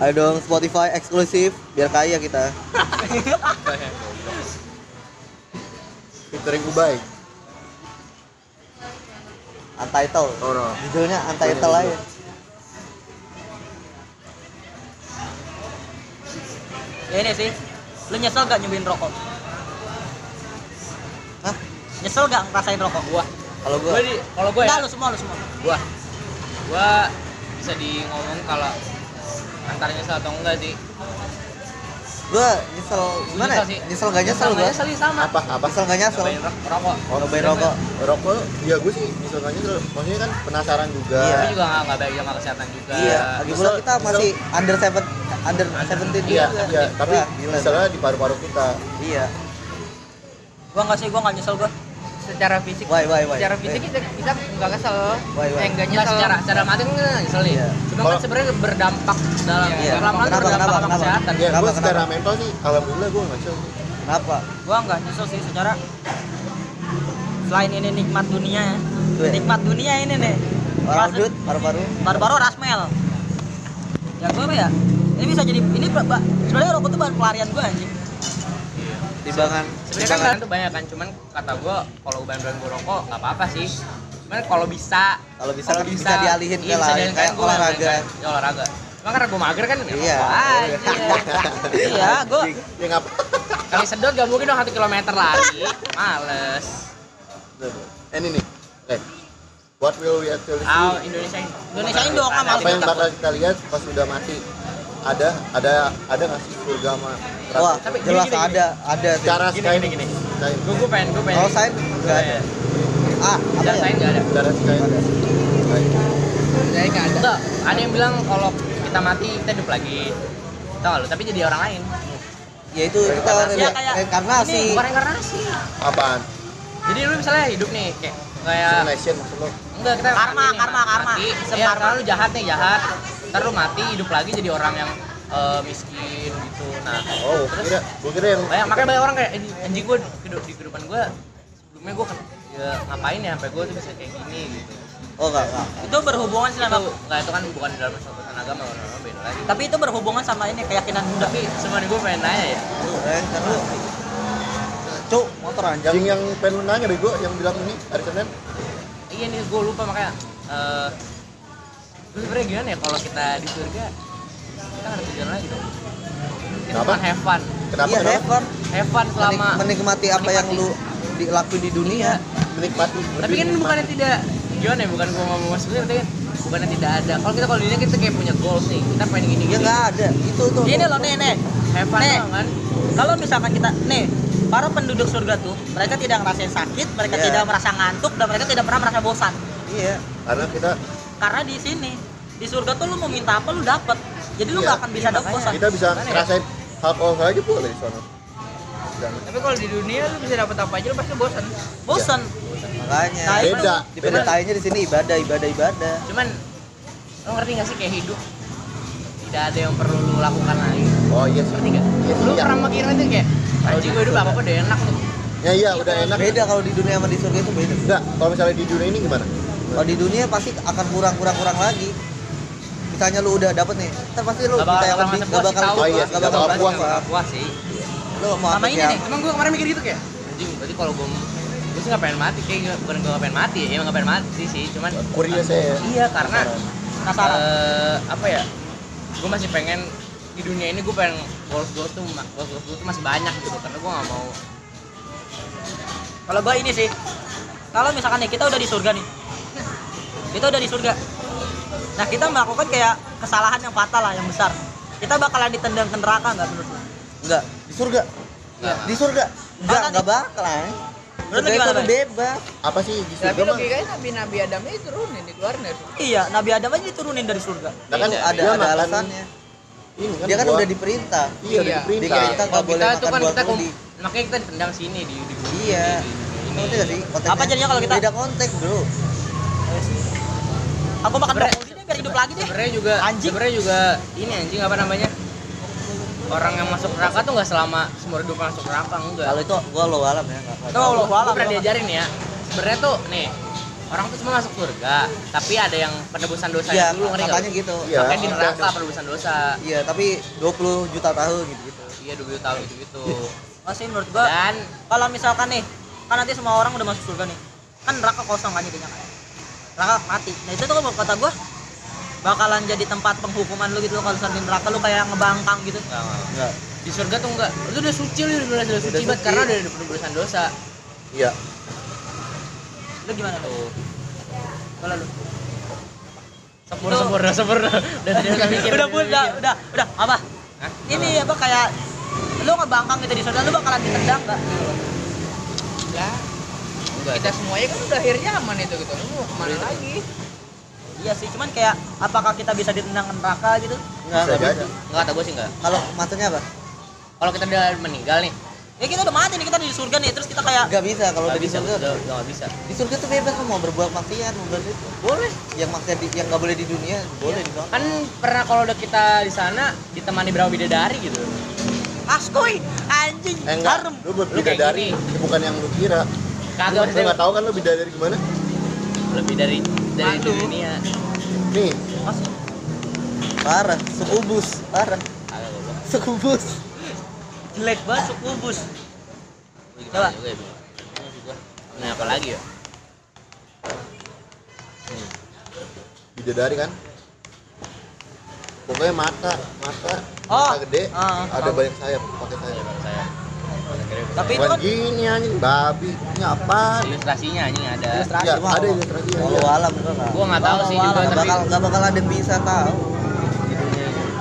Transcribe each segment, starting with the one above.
Ayo dong Spotify eksklusif biar kaya kita. Featuring Ubay. Untitled. Oh no. Judulnya Untitled aja. Ya ini sih. Lu nyesel gak nyobain rokok? Hah? Nyesel gak ngerasain rokok? Gua, Kalau gua kalau gua ya, Enggak lu semua lu semua. gua, gua bisa di ngomong kalau antara nyesel atau enggak sih. gua nyesel gimana? nyesel ya? sih. Nyesel gak nyesel gua? nyesel sih sama. Apa apa? Nyesel gak nyesel? Rokok. Oh, Nyobain rokok. Rokok ya gue sih misalnya nyesel. Maksudnya kan penasaran juga. Iya. Tapi juga nggak nggak baik sama kesehatan juga. Iya, lagi pula Nyesel- kita masih under seven under seventeen Iya, juga. iya, tapi Wah, misalnya di paru-paru kita. Iya. Gua enggak sih, gua enggak nyesel gua. Secara fisik Why why why? secara fisik kita kita nggak kesel Why, why? eh nggak Enggak nyesel secara secara mati kan nggak nyesel. Iya. Cuma kan sebenarnya berdampak dalam Iya. lama-lama Kenapa, berdampak kenapa, sama kenapa? kesehatan. Ya, Kenapa, gue secara mental sih, alhamdulillah gue nggak nyesel. Kenapa? Gua enggak nyesel sih secara selain ini nikmat dunia ya. Tuh ya. Nikmat dunia ini nih. Orang dud, paru-paru. baru-baru rasmel. Ya gua apa ya? Ini bisa jadi ini sebenarnya rokok tuh bahan pelarian gua anjing. Timbangan. Sebenarnya kan tuh banyak kan, cuman kata gua kalau uban-uban gua rokok nggak apa-apa sih. Cuman kalau bisa, Kalau bisa kalau kan bisa dialihin ke iya, bisa lain, kayak olahraga. kan, ya, olahraga. Cuma karena gua mager kan, ya Iya. rokok aja. iya, Ya ngap. Kali sedot gak mungkin dong satu kilometer lari, males. Eh, Ini nih. Eh, what will we actually see? Ah, Indonesia Indonesia Indo kan Apa yang bakal kita lihat pas sudah mati? Ada, ada, ada nggak sih surga sama neraka? Wah, Tapi jelas gini, gini, ada, ada sih. Cara Gini, sky gini, gini. Sky. Gue gue pengen gue pengen. Kalau sign nggak ada. Ah, apa Cara ya? saya nggak ada. Cara sky. Sky. saya nggak ada Enggak, ada yang bilang kalau kita mati kita hidup lagi. Tahu lu? Tapi jadi orang lain. Ya itu kita Ya, kayak- reinkarnasi. Ini bukan reinkarnasi. Apaan? Jadi lu misalnya hidup nih kayak kayak Simulation maksud lo? enggak kita Karma, karma, karma. Karma. karena lu jahat nih, jahat. Ntar lu mati, hidup lagi jadi orang yang eh, miskin gitu. Nah, Oh, gua kira, gua kira yang banyak makanya banyak orang kayak "Ini anjing gue di kehidupan gue sebelumnya gue kan ya, ngapain ya sampai gue tuh bisa kayak gini gitu. Oh, enggak, enggak. itu berhubungan sih itu sama nggak itu kan bukan dalam suatu agama orang beda lagi tapi itu berhubungan sama ini keyakinan Buddha. tapi sebenarnya gue pengen nanya ya Reinkarnasi. Cuk, motor anjing. Anjing yang pengen lu nanya bego yang bilang ini hari Senin iya nih gue lupa makanya eh lu sebenarnya gimana ya kalau kita di surga kita nggak ada tujuan lagi dong kita Kenapa? cuma have fun kenapa Iya, kenapa? have fun. have fun selama Menik- menikmati apa yang lu dilakuin di dunia. menikmati tapi kan bukannya tidak gimana ya bukan gue ngomong maksudnya tapi kan bukannya tidak ada kalau kita kalau di dunia kita kayak punya goals nih kita pengen gini Ya gini enggak ada. Itu tuh. Gini loh nih nih. have fun Nih. kan Kalau misalkan kita nih para penduduk surga tuh mereka tidak ngerasain sakit, mereka Iya. tidak merasa ngantuk dan mereka tidak pernah merasa bosan. Iya. karena kita Karena di sini di surga tuh lu mau minta apa lu dapet. Jadi lu Iya. gak akan bisa Iya, dapet bosan. kita bisa ya? ngerasain hal kalau aja boleh di sana tapi kalau di dunia lu bisa dapat apa aja lu pasti bosan Bosan. Makanya. Nah, beda Di beda pedetainya di sini ibadah, ibadah, ibadah. cuman lo ngerti gak sih kayak hidup tidak ada yang perlu lu lakukan lagi oh iya sih ngerti gak? Iya, lu iya. pernah mikir itu kayak anjing gue hidup apa apa udah enak tuh ya iya udah enak Beda kalau di dunia sama di surga itu beda. enggak kalau misalnya di dunia ini gimana Kalau di dunia pasti akan kurang kurang kurang lagi. Misalnya lu udah dapet nih, ntar pasti lu minta yang bakal lebih, gak puas sih bakal tahu Oh iya, gak bakal puas. puas. Gak puas sih Lu mau Sama apa ini ya? nih. Emang gue kemarin mikir gitu kayak anjing berarti kalau gue gue sih gak pengen mati kayak bukan gue gak pengen mati ya emang gak pengen mati sih cuman kurios ya iya karena eh, apa ya gue masih pengen di dunia ini gue pengen goals goals tuh goals goals tuh masih banyak gitu karena gue gak mau Kalau gua ini sih. Kalau misalkan nih kita udah di surga nih. Kita udah di surga. Nah, kita melakukan kayak kesalahan yang fatal lah, yang besar. Kita bakalan ditendang ke neraka nggak menurut lu? Enggak, di surga. Iya. Di surga. Enggak, Mana enggak bakal ah. Menurut lu Surga gimana, bebas. apa sih di tapi surga mah logikanya nabi-nabi Adam itu turunin dikeluarin dari surga Iya, Nabi Adam aja diturunin dari surga. Nah, kan ada ada makan- alasannya. ini kan Dia kan buah. udah diperintah. iya udah Iya. diperintah Diperintah kalau nggak boleh makan kan buah makanya kita ditendang sini di di Iya. Ngerti ini. gak sih? konteksnya? Apa jadinya kalau kita- Beda konteks, Bro. Aku makan brokoli biar hidup lagi deh. sebenarnya juga Anjing. sebenarnya juga ini anjing apa namanya orang yang masuk neraka tuh nggak selama seumur hidup masuk neraka enggak Kalau itu gua lo alam ya, Allah Gua alam. pernah diajarin ya sebenarnya tuh nih orang tuh semua masuk surga tapi ada yang penebusan dosa Iya, dulu ngerti nggak katanya gitu. Iya. makanya di neraka penebusan dosa Iya, tapi 20 juta tahun gitu-gitu. iya dulu tahun itu gitu masih menurut gua dan kalau misalkan nih kan nanti semua orang udah masuk surga nih kan neraka kosong kan jadinya kan neraka mati. Nah itu tuh kalau kata gua bakalan jadi tempat penghukuman lu gitu loh kalau di neraka lu kayak ngebangkang gitu. Enggak, enggak. Enggak. di surga tuh enggak. Lu udah suci lu udah, udah suci Udah banget suci. karena udah ada penebusan dosa. Iya. lu gimana lu tuh. Kalau lu? Sempurna sempurna sempurna. Udah tidak usah mikir. Udah pun udah udah udah. Apa? Hah? ini apa kayak lu ngebangkang gitu di surga lu bakalan ditendang nggak Lah, enggak kita semuanya kan udah akhir zaman itu gitu. Lu mau ke mana lagi? iya sih cuman kayak apakah kita bisa ditendang ke neraka gitu Enggak, Bisa enggak jadi. bisa. enggak kata gue sih enggak Kalau maksudnya apa? kalau kita udah meninggal nih ya kita udah mati nih kita di surga nih terus kita kayak Enggak bisa kalau nggak udah di bisa surga. udah udah nggak bisa Di surga tuh bebas lu mau berbuat maksiat, mau berbuat itu. boleh Yang maksiat di, yang enggak boleh di dunia, boleh di sana. kan pernah kalau udah kita di sana ditemani berapa bidadari gitu askoy anjing Eh enggak, harem lu bidadari, gini. bukan yang lu kira. Kagak maksudnya nggak tahu kan lu bidadari gimana? lebih dari dari Aduh. dunia Nih, Parah, sukubus, parah. kagak goblok Sukubus. jelek banget sukubus Coba. Nah, apa lagi ya? bidadari kan? Pokoknya mata, mata, Oh, mata gede, ah, ada tahu. banyak sayap, pakai sayap. Ya, kalau saya. Tapi itu kan gini anjing, babi. Ini apa? ilustrasinya anjing ada. Ilustrasi. Ya, ada Allah. ilustrasinya. Walau iya. alam enggak lah. Gua nggak tahu sih juga. Enggak tapi bakal enggak bakal ada bisa tahu.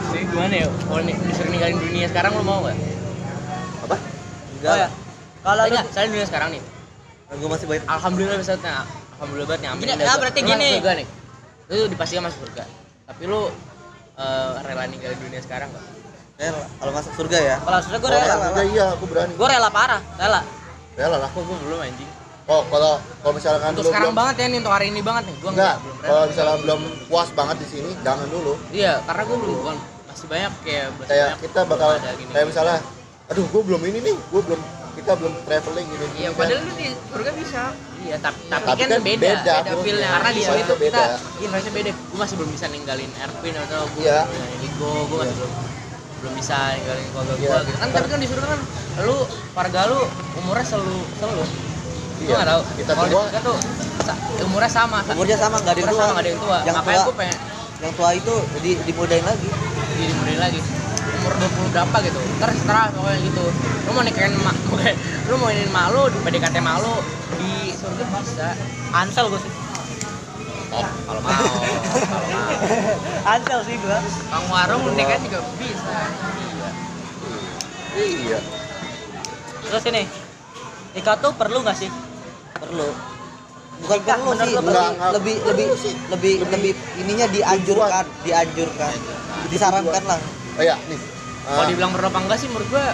Jadi gimana ya? Kalau nih disuruh ninggalin dunia sekarang lu mau gak? Apa? Enggak. oh ya kalau Enggak, saya dunia sekarang nih. Gue masih banyak Alhamdulillah bisa nah, alhamdulillah banget nih. amin Gini, ah, gua. berarti gini. Surga nih. Lu dipastikan masuk surga. Tapi lu eh, rela ninggalin dunia sekarang gak? Rela. Kalau masuk surga ya. kalau surga gue Oh, rela iya, iya, aku berani. gue rela parah rela Rela lah. Kok gua belum anjing? Oh, kalau kalau misalkan Untuk lu sekarang belum, banget ya nih, untuk hari ini banget nih. Gua enggak, belum kalau misalnya belum puas banget di sini, jangan dulu. Iya, karena gua belum bukan masih banyak kayak masih Kayak banyak kita bakal gini. kayak misalnya aduh, gue belum ini nih, gue belum kita belum traveling gini gini Iya, kan. padahal lu di surga bisa. Iya, tapi, tapi, Tapi kan, kan beda, beda, beda feel-nya. Iya, Karena di iya, situ beda. kita investasi beda. Gue masih belum bisa ninggalin Erpin atau gue Iya. Ego, gue masih Iya. belum belum bisa ninggalin keluarga gue gitu. Kan tapi kan di surga kan lu keluarga lu umurnya selalu selalu Iya. gue nggak tahu. Kita kalau di tua. surga tuh sa- umurnya sama. Umurnya sama, nggak ada yang tua. sama nggak ada yang tua. Yang makanya tua- gue pengen? Yang tua itu di dimudahin lagi. jadi mudahin lagi. Umur 20 berapa gitu. Ntar setelah pokoknya gitu. Lu mau nikahin mak lu mau lu di PDKT mak lu di surga bisa. Ansel gue sih oh kalau mau kalau mau ansel sih gue Kang warung nikah juga bisa. Iya. terus ini nikah tuh perlu nggak sih Perlu. Bukan Nikah, perlu sih, perlu. Nggak, lebih nggak lebih lebih Lebih lebih ininya dianjurkan, dianjurkan. Disarankan lah. Oh ya, nih. kalau Ah, dibilang perlu apa enggak sih menurut gua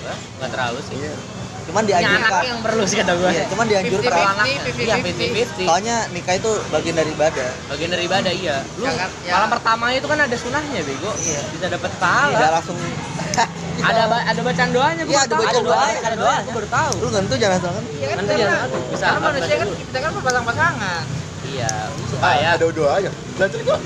enggak enggak terlalu sih iya. Cuman dianjurkan. yang perlu sih kata gue Iya, cuman dianjurkan. 50-50. anaknya iya 50-50 Soalnya nikah itu bagian dari ibadah. bagian dari ibadah iya lu ya. malam pertama itu kan ada sunahnya bego Iya. bisa dapat Tidak pahala langsung ada ba- ada bacaan doanya gua Iya, ada bacaan doanya, ada doanya. gua baru tahu lu ngentu jangan jangan. Iya kan Nanti karena, jangan aduh, bisa karena manusia kan kita kan berpasang-pasangan. iya Ah, ah ya ada doa aja. Belajar kok.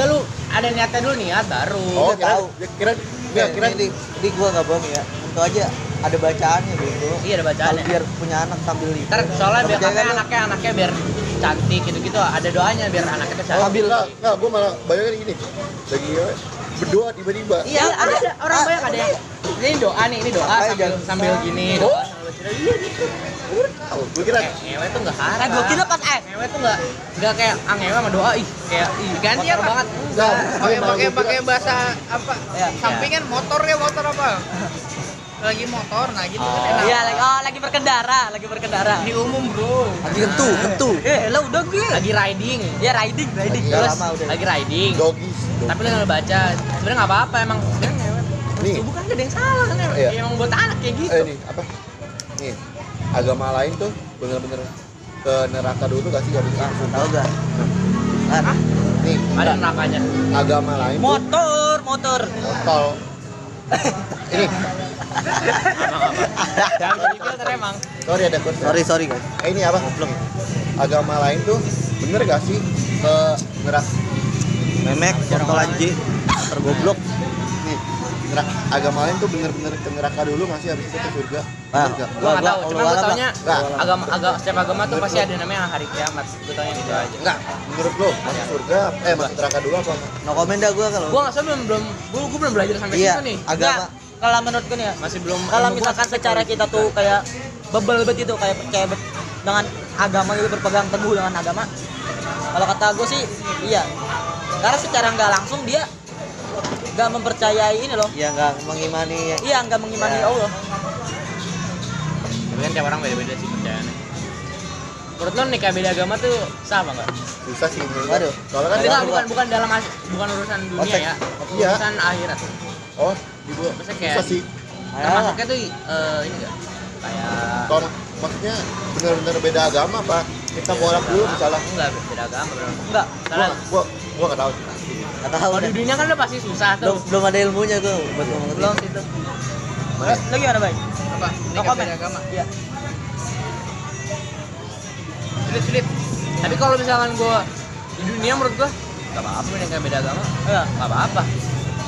Enggak lu ada niatnya dulu niat baru Oh, kira, tahu. ya, kira, ya, kira, ini, ini gua nggak bohong ya. Untuk aja ada bacaannya gitu. iya ada bacaannya biar punya anak sambil itu. ntar soalnya biar lu- anaknya anaknya biar cantik gitu gitu ada doanya biar anaknya tuh cantik Sambil nggak, gue malah bayangin gini. Lagi ya, berdoa tiba-tiba. Iya, ada, ada orang Ah, banyak ada yang ini doa nih, ini doa sambil jangan- sambil gini Oh. doa. Iya, gitu. Tahu, gue kira Eh, ngewe tuh enggak haram. eh gue kira pas eh ngewe tuh enggak enggak kayak ah ngewe sama doa ih kayak ih Ganti apa? banget. Enggak, Pakai pakai pakai bahasa apa? Ya. Sampingan motor ya motor apa? Lagi motor, nah gitu kan Oh. enak. iya lagi oh lagi berkendara lagi berkendara Di umum bro. Lagi gentu, gentu. eh lo udah gue Lagi riding. ya riding riding Lagi Terus lama udah. lagi riding. Doggies. Tapi lu baca. Sebenarnya nggak apa-apa emang sebenarnya. Nih. Subuh kan gak ada yang salah kan emang. Iya. emang buat anak kayak gitu. Eh nih, apa? Nih, agama lain tuh bener-bener ke neraka dulu tuh gak sih? Gak bisa langsung. Tahu gak? Kan? Nih, Ada nerakanya. agama lain tuh motor motor tol. Ini? Jangan emang. sorry ada question. Sorry sorry guys. Eh, ini apa? agama lain tuh bener gak sih ke nerak memek kontol anjing tergoblok. Nih agama lain tuh bener-bener ke neraka dulu nggak sih? Habis itu ke surga. Gak? Gua nggak tahu, Allah cuma gua taunya agama agama setiap agama tuh pasti ada namanya hari kiamat. Gua taunya gitu aja. enggak menurut lo masuk surga eh masuk neraka dulu apa enggak? no komen dah gua kalau Gua nggak belum belum gua, gua belum belajar sampai iya situ nih. agama. Kalau menurutku nih ya Masih belum kalau misalkan secara kita tuh kayak bebel bet itu kayak percaya bet dengan agama gitu berpegang teguh dengan agama. Kalau kata gue sih iya karena secara nggak langsung dia nggak mempercayai ini loh ya nggak mengimani iya nggak mengimani Ya. Allah Tapi kan tiap orang beda-beda sih percayaannya. Menurut lo nikah beda agama tuh sama nggak? susah sih. Waduh. soalnya kan Beda. bukan bukan dalam as- bukan urusan dunia Konteks. ya. Iya. Urusan akhirat. oh di kayak susah sih termasuknya tuh eh, ini enggak? Kayak kalau maksudnya bener-bener beda agama pak kita bolak dulu misalnya enggak beda agama benar. enggak Salah. gua gua nggak tahu sih nggak tahu Kalau di dunia kan udah pasti susah belum tuh. belum ada ilmunya gua buat ngomong belum gitu. situ lo gimana baik Apa? no comment beda agama. iya Sulit sulit. Tapi kalau misalkan gua di dunia menurut gua enggak apa-apa nikah beda agama. Iya. Enggak apa-apa.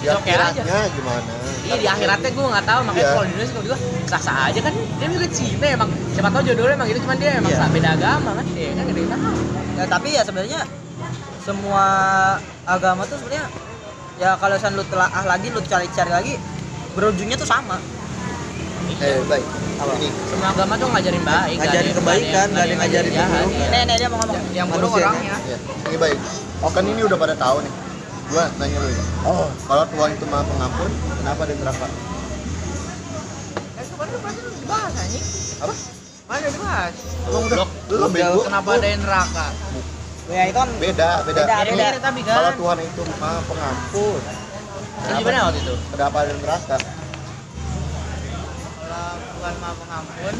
ya Oke aja. gimana Iya di akhiratnya gue nggak tahu makanya Iya. kalau di Indonesia gue sah sah aja kan dia juga cinta emang. Siapa tahu jodohnya emang gitu cuman dia emang Iya. sah beda agama kan. Dia kan gak ada yang tahu. Ya tapi ya sebenarnya semua agama tuh sebenarnya ya kalau misalnya lu telaah lagi lu cari-cari lagi berujungnya tuh sama. Eh baik. Apa? ini. Semua agama tuh ngajarin baik Ngajarin kebaikan, nggak ada ngajarin jahat, iya. nih nih dia mau ngomong. Yang buruk orangnya. ya ini baik. Oh kan ini udah pada tahu nih gua nanya lu ya. Oh. Kalau Tuhan itu maha pengampun kenapa ada neraka? Eh, kemarin pasti dibahas anjing. apa? Mana dibahas? emang udah belum bego. Kenapa ada yang neraka? ya itu kan beda beda, Beda, beda. ini tapi kan. kalau Tuhan itu maha pengampun Terus gimana waktu itu? kenapa ada neraka? Kalau Tuhan maha pengampun,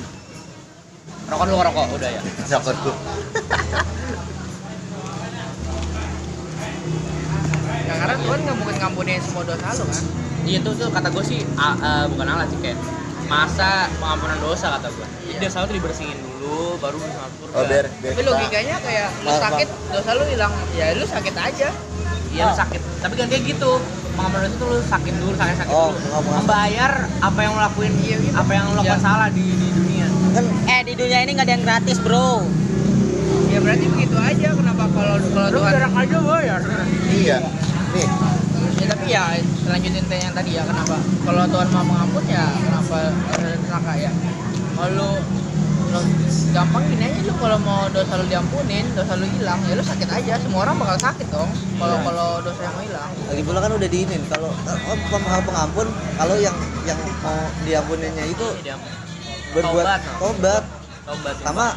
rokok dulu rokok udah ya. Siapa tuh ya karena Tuhan nggak mungkin ngampunin semua dosa lo kan? iya tuh tuh kata gue sih a- eh, bukan alat sih kayak masa pengampunan dosa kata gue jadi dosa lu tuh dibersihin dulu baru bisa masuk surga oh biar biar Tapi logikanya kayak lu sakit, dosa lu hilang, ya lu sakit aja. iya lu sakit tapi kan kayak gitu pengampunan dosa tuh lu sakit dulu sakit sakit Oh, dulu membayar apa yang lu lakuin Iya, gitu. apa yang lu lakukan Iya. salah di, di dunia kan eh di dunia ini nggak ada yang gratis bro Ya berarti begitu aja. Kenapa kalau kalau lu Tuhan jarak aja bayar iya nih. Ya tapi ya lanjutin tanya yang tadi ya kenapa? Kalau Tuhan mau mengampun ya kenapa neraka ya? Kalau lu, lu gampang gini aja lu kalau mau dosa lu diampunin dosa lu hilang ya lu sakit aja. Semua orang bakal sakit dong kalau Iya. kalau dosa yang mau hilang. Lagi pula kan udah diinin kalau oh, pengampun kalau yang yang mau diampuninya itu Dia berbuat Tobat, tobat sama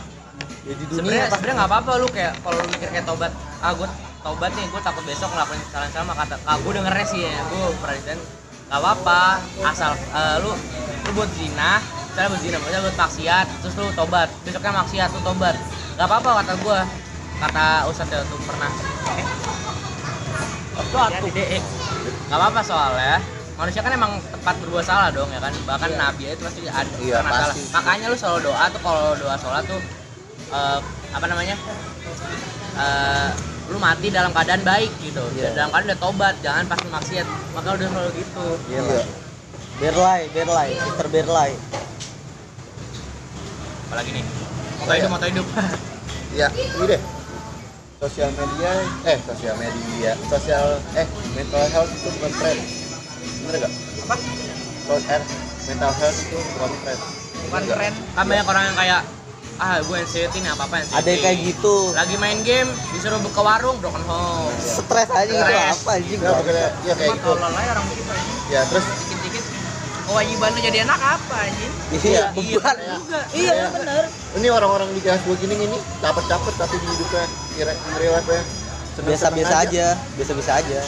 ya di dunia sebenarnya nggak apa-apa lu kayak kalau lu mikir kayak tobat ah gue tobat nih gue takut besok ngelakuin kesalahan sama kata ah, gue dengernya sih ya gue presiden nggak apa-apa asal eh, lu lu buat zina misalnya buat zina misalnya buat maksiat terus lu tobat besoknya maksiat lu tobat nggak apa-apa kata gue kata ustadz ya tuh pernah. Itu atuh nggak apa-apa soalnya manusia kan emang tempat berbuat salah dong ya kan? Bahkan nabi itu pasti ada Iya, pernah salah. pasti. makanya lu selalu doa tuh kalau doa sholat tuh eh, apa namanya eh, lu mati dalam keadaan baik gitu Iya. dalam keadaan udah tobat jangan pas maksiat maka udah selalu gitu Iya Iya. lah. Berlai, Berlai, Mister Berlai. apalagi nih moto hidup iya. moto hidup ya ini deh sosial media eh sosial media sosial eh mental health itu bukan tren bener gak apa eh, mental health itu bukan tren bukan keren kan banyak orang yang kayak ah gue anxiety nih apa apa anxiety Ada yang kayak gitu. lagi main game disuruh buka warung broken home. Stres aja itu Stres. apa anjing? ya bukan ya kayak cuma gitu. tolol aja orang kita ini ya terus? Dikit-dikit kewajiban lu jadi anak apa anjing? Iya, iya. beban. juga. Iya bener. Ini orang-orang di kelas gue gini gini capek-capek tapi di hidupnya kira real life ya Biasa-biasa aja, biasa-biasa aja.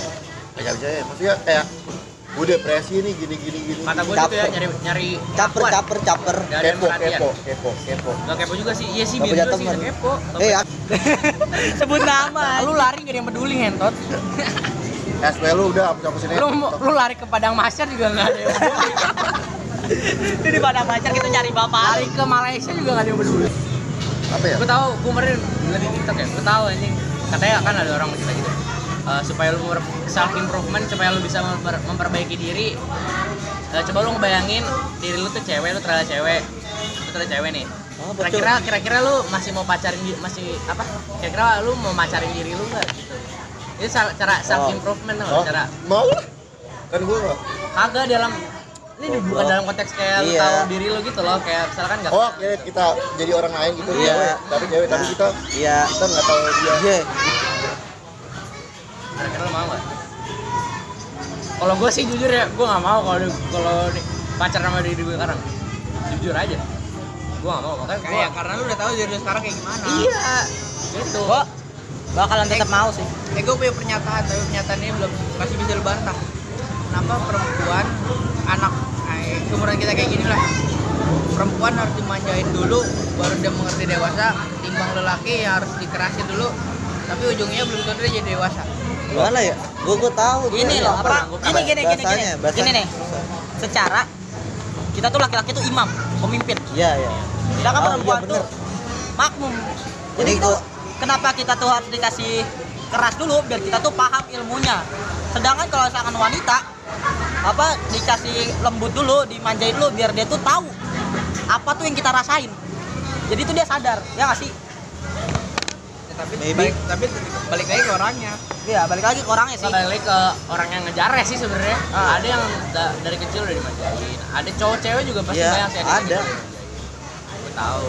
kayak aja ya maksudnya kayak gue depresi nih gini gini gini. Kata gue Caper. gitu ya nyari nyari Caper, caper, caper. Nggak kepo kepo kepo kepo. Gak kepo juga sih, iya sih Nggak biar juga sih temen. nggak kepo Eh, sebut nama Lu lari gak ada yang peduli ngentot SP lu udah hapus hapusin aja Lu, lu lari ke Padang Masyar juga gak ada yang peduli. Itu di padang pacar kita nyari bapak. Lari ke Malaysia juga gak ada yang peduli. Apa ya? Gue tahu gue kemarin ngeliat di tiktok ya. Gue tahu anjing katanya kan ada orang cerita gitu Eh, supaya lu self improvement supaya lu bisa memper- memperbaiki diri. Eh, coba lu ngebayangin diri lu tuh cewek lu terlalu cewek. Lu terlalu cewek nih. Oh, kira-kira kira-kira lu masih mau pacarin masih apa? Kira-kira lu mau macarin diri lu nggak? Gitu itu sa- cara self improvement oh, cara mau lah. Kan gue nggak. Agak dalam ini bukan dalam konteks kayak Iya. tahu diri lu gitu loh kayak misalkan nggak oh kayak kita jadi orang lain gitu. Iya. cewek tapi cewek tapi Nah, kita iya. kita nggak tahu dia. Iya kira-kira lu mau nggak kalau gue sih jujur ya gue nggak mau kalau kalau pacaran sama diri gue sekarang. Jujur aja. Gue nggak mau makanya gue kayak karena lu udah tahu diri sekarang kayak gimana. Iya. Gitu. Gua bakalan tetap mau sih. eh gue punya pernyataan tapi pernyataan ini belum masih bisa lu bantah kenapa perempuan anak eh, umuran kita kayak gini lah perempuan harus dimanjain dulu baru dia mengerti dewasa. Timbang lelaki yang harus dikerasin dulu. Tapi ujungnya belum tentu dia jadi dewasa gimana ya gua gua tahu Ini loh, apa? Gini gini gini gini. Gini nih. Secara kita tuh laki-laki tuh imam, pemimpin. iya iya Sedangkan Oh, iya, perempuan bener. tuh makmum. Jadi itu kenapa kita tuh harus dikasih keras dulu biar kita tuh paham ilmunya. Sedangkan kalau misalkan wanita apa dikasih lembut dulu, dimanjain dulu biar dia tuh tahu apa tuh yang kita rasain. Jadi tuh dia sadar, ya nggak sih? Ya, tapi Maybe. balik, tapi balik lagi ke orangnya Iya, balik lagi ke orangnya sih. balik ke orang yang ngejar sih sebenarnya Ah. ada yang da- dari kecil udah dimanjain ada cowok cewek juga pasti Iya, banyak sih ada. dimanjain. gue tahu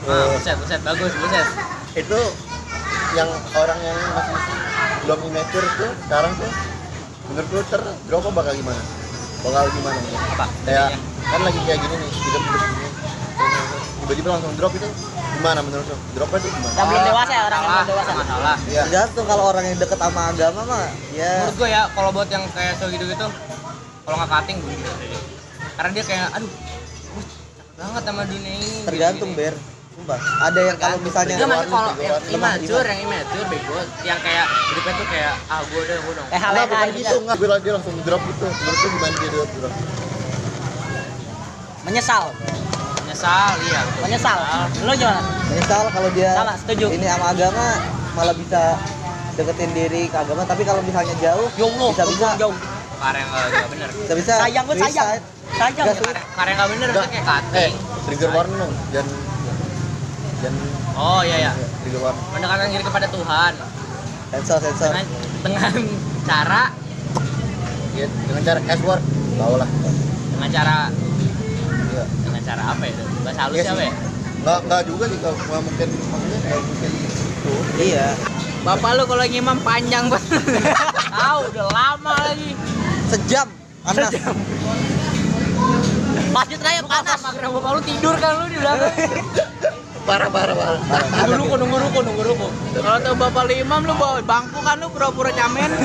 ah Eh, buset buset bagus buset itu yang orang yang masih belum immature tuh sekarang tuh menurut lu ter bakal gimana bakal gimana lu? apa kayak kan lagi kayak gini nih hidup hidup gini tiba-tiba langsung drop itu gimana menurut lu dropnya tuh gimana Yang belum dewasa ya orang yang belum dewasa. masalah Iya. tergantung kalau orang yang deket sama agama mah ya menurut gue ya kalau buat yang kayak so gitu gitu kalau nggak cutting gue gitu karena dia kayak aduh gue capek banget sama dunia ini tergantung ber sumpah ada yang kalau misalnya Dia masih kalau yang iman. immature, yang immature bego, yang kayak hidupnya tuh kayak ah gue udah gue dong. Eh, hal Enggak, bukan gitu. enggak. Gue dia langsung drop gitu. Menurut lu gimana dia drop? drop? Menyesal, Nyesal, iya. menyesal. Lo gimana? menyesal kalau dia Sama, setuju. ini sama agama malah bisa deketin diri ke agama tapi kalau misalnya jauh Ya Allah, bisa bisa jauh. Karena yang nggak bener. bisa bisa Sayang gue sayang. Sayang. Karena nggak bener Enggak. kayak Eh, trigger warning dong. Jangan jangan Oh iya ya. trigger warning. Mendekatkan diri kepada Tuhan sensor sensor dengan dengan cara Ya, dengan cara S word. Tahu lah. dengan cara Iya. Cara apa ya? Bahasa halus Iya apa ya? Enggak enggak juga sih kalau nggak mungkin maksudnya kayak mungkin itu. iya bapak lu kalau ngimam panjang banget Tahu udah lama lagi. sejam panas Lanjut raya panas. Karena bapak lu tidur kan lu di belakang. Parah parah parah. Nunggu ruko, nunggu ruko, nunggu ruko. kalau tuh bapak lu imam lu bawa bangku kan lu pura-pura camen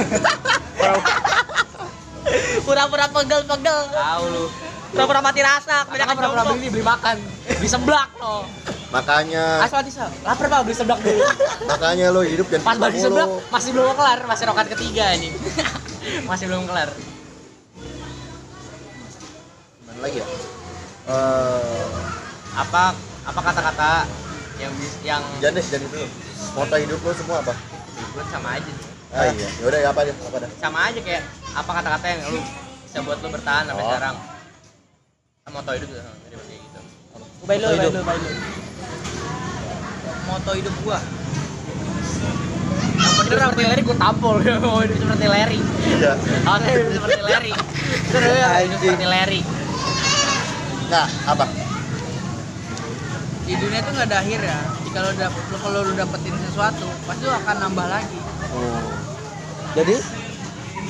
Pura-pura pegel-pegel. Tahu lu. Pura-pura mati rasa. Kebanyakan pernah jomblo. beli beli makan di seblak lo. Makanya Asal bisa. Lapar pak beli seblak dulu. makanya lo hidup dan Pas balik seblak masih belum kelar, masih rokat ketiga ini. masih belum kelar. Gimana lagi ya? Eh, Apa apa kata-kata yang yang jangan deh, jangan itu. Moto hidup lo semua apa? buat sama aja sih. Ah iya. Ya udah ya apa deh? Apa dah? Sama aja kayak apa kata-kata yang lu bisa buat lu bertahan sampai Oh. sekarang. Moto hidup sama mirip kayak gitu. Bye lu, bye lu. moto hidup gua Yang bener seperti Larry gue tampol ya, mau hidup seperti Larry. Iya. Harusnya hidup seperti Larry. Terus ya, hidup seperti Larry. Nah, apa? di dunia itu nggak ada akhir ya jika lo dap lo kalau lo dapetin sesuatu pasti lo akan nambah lagi Oh. jadi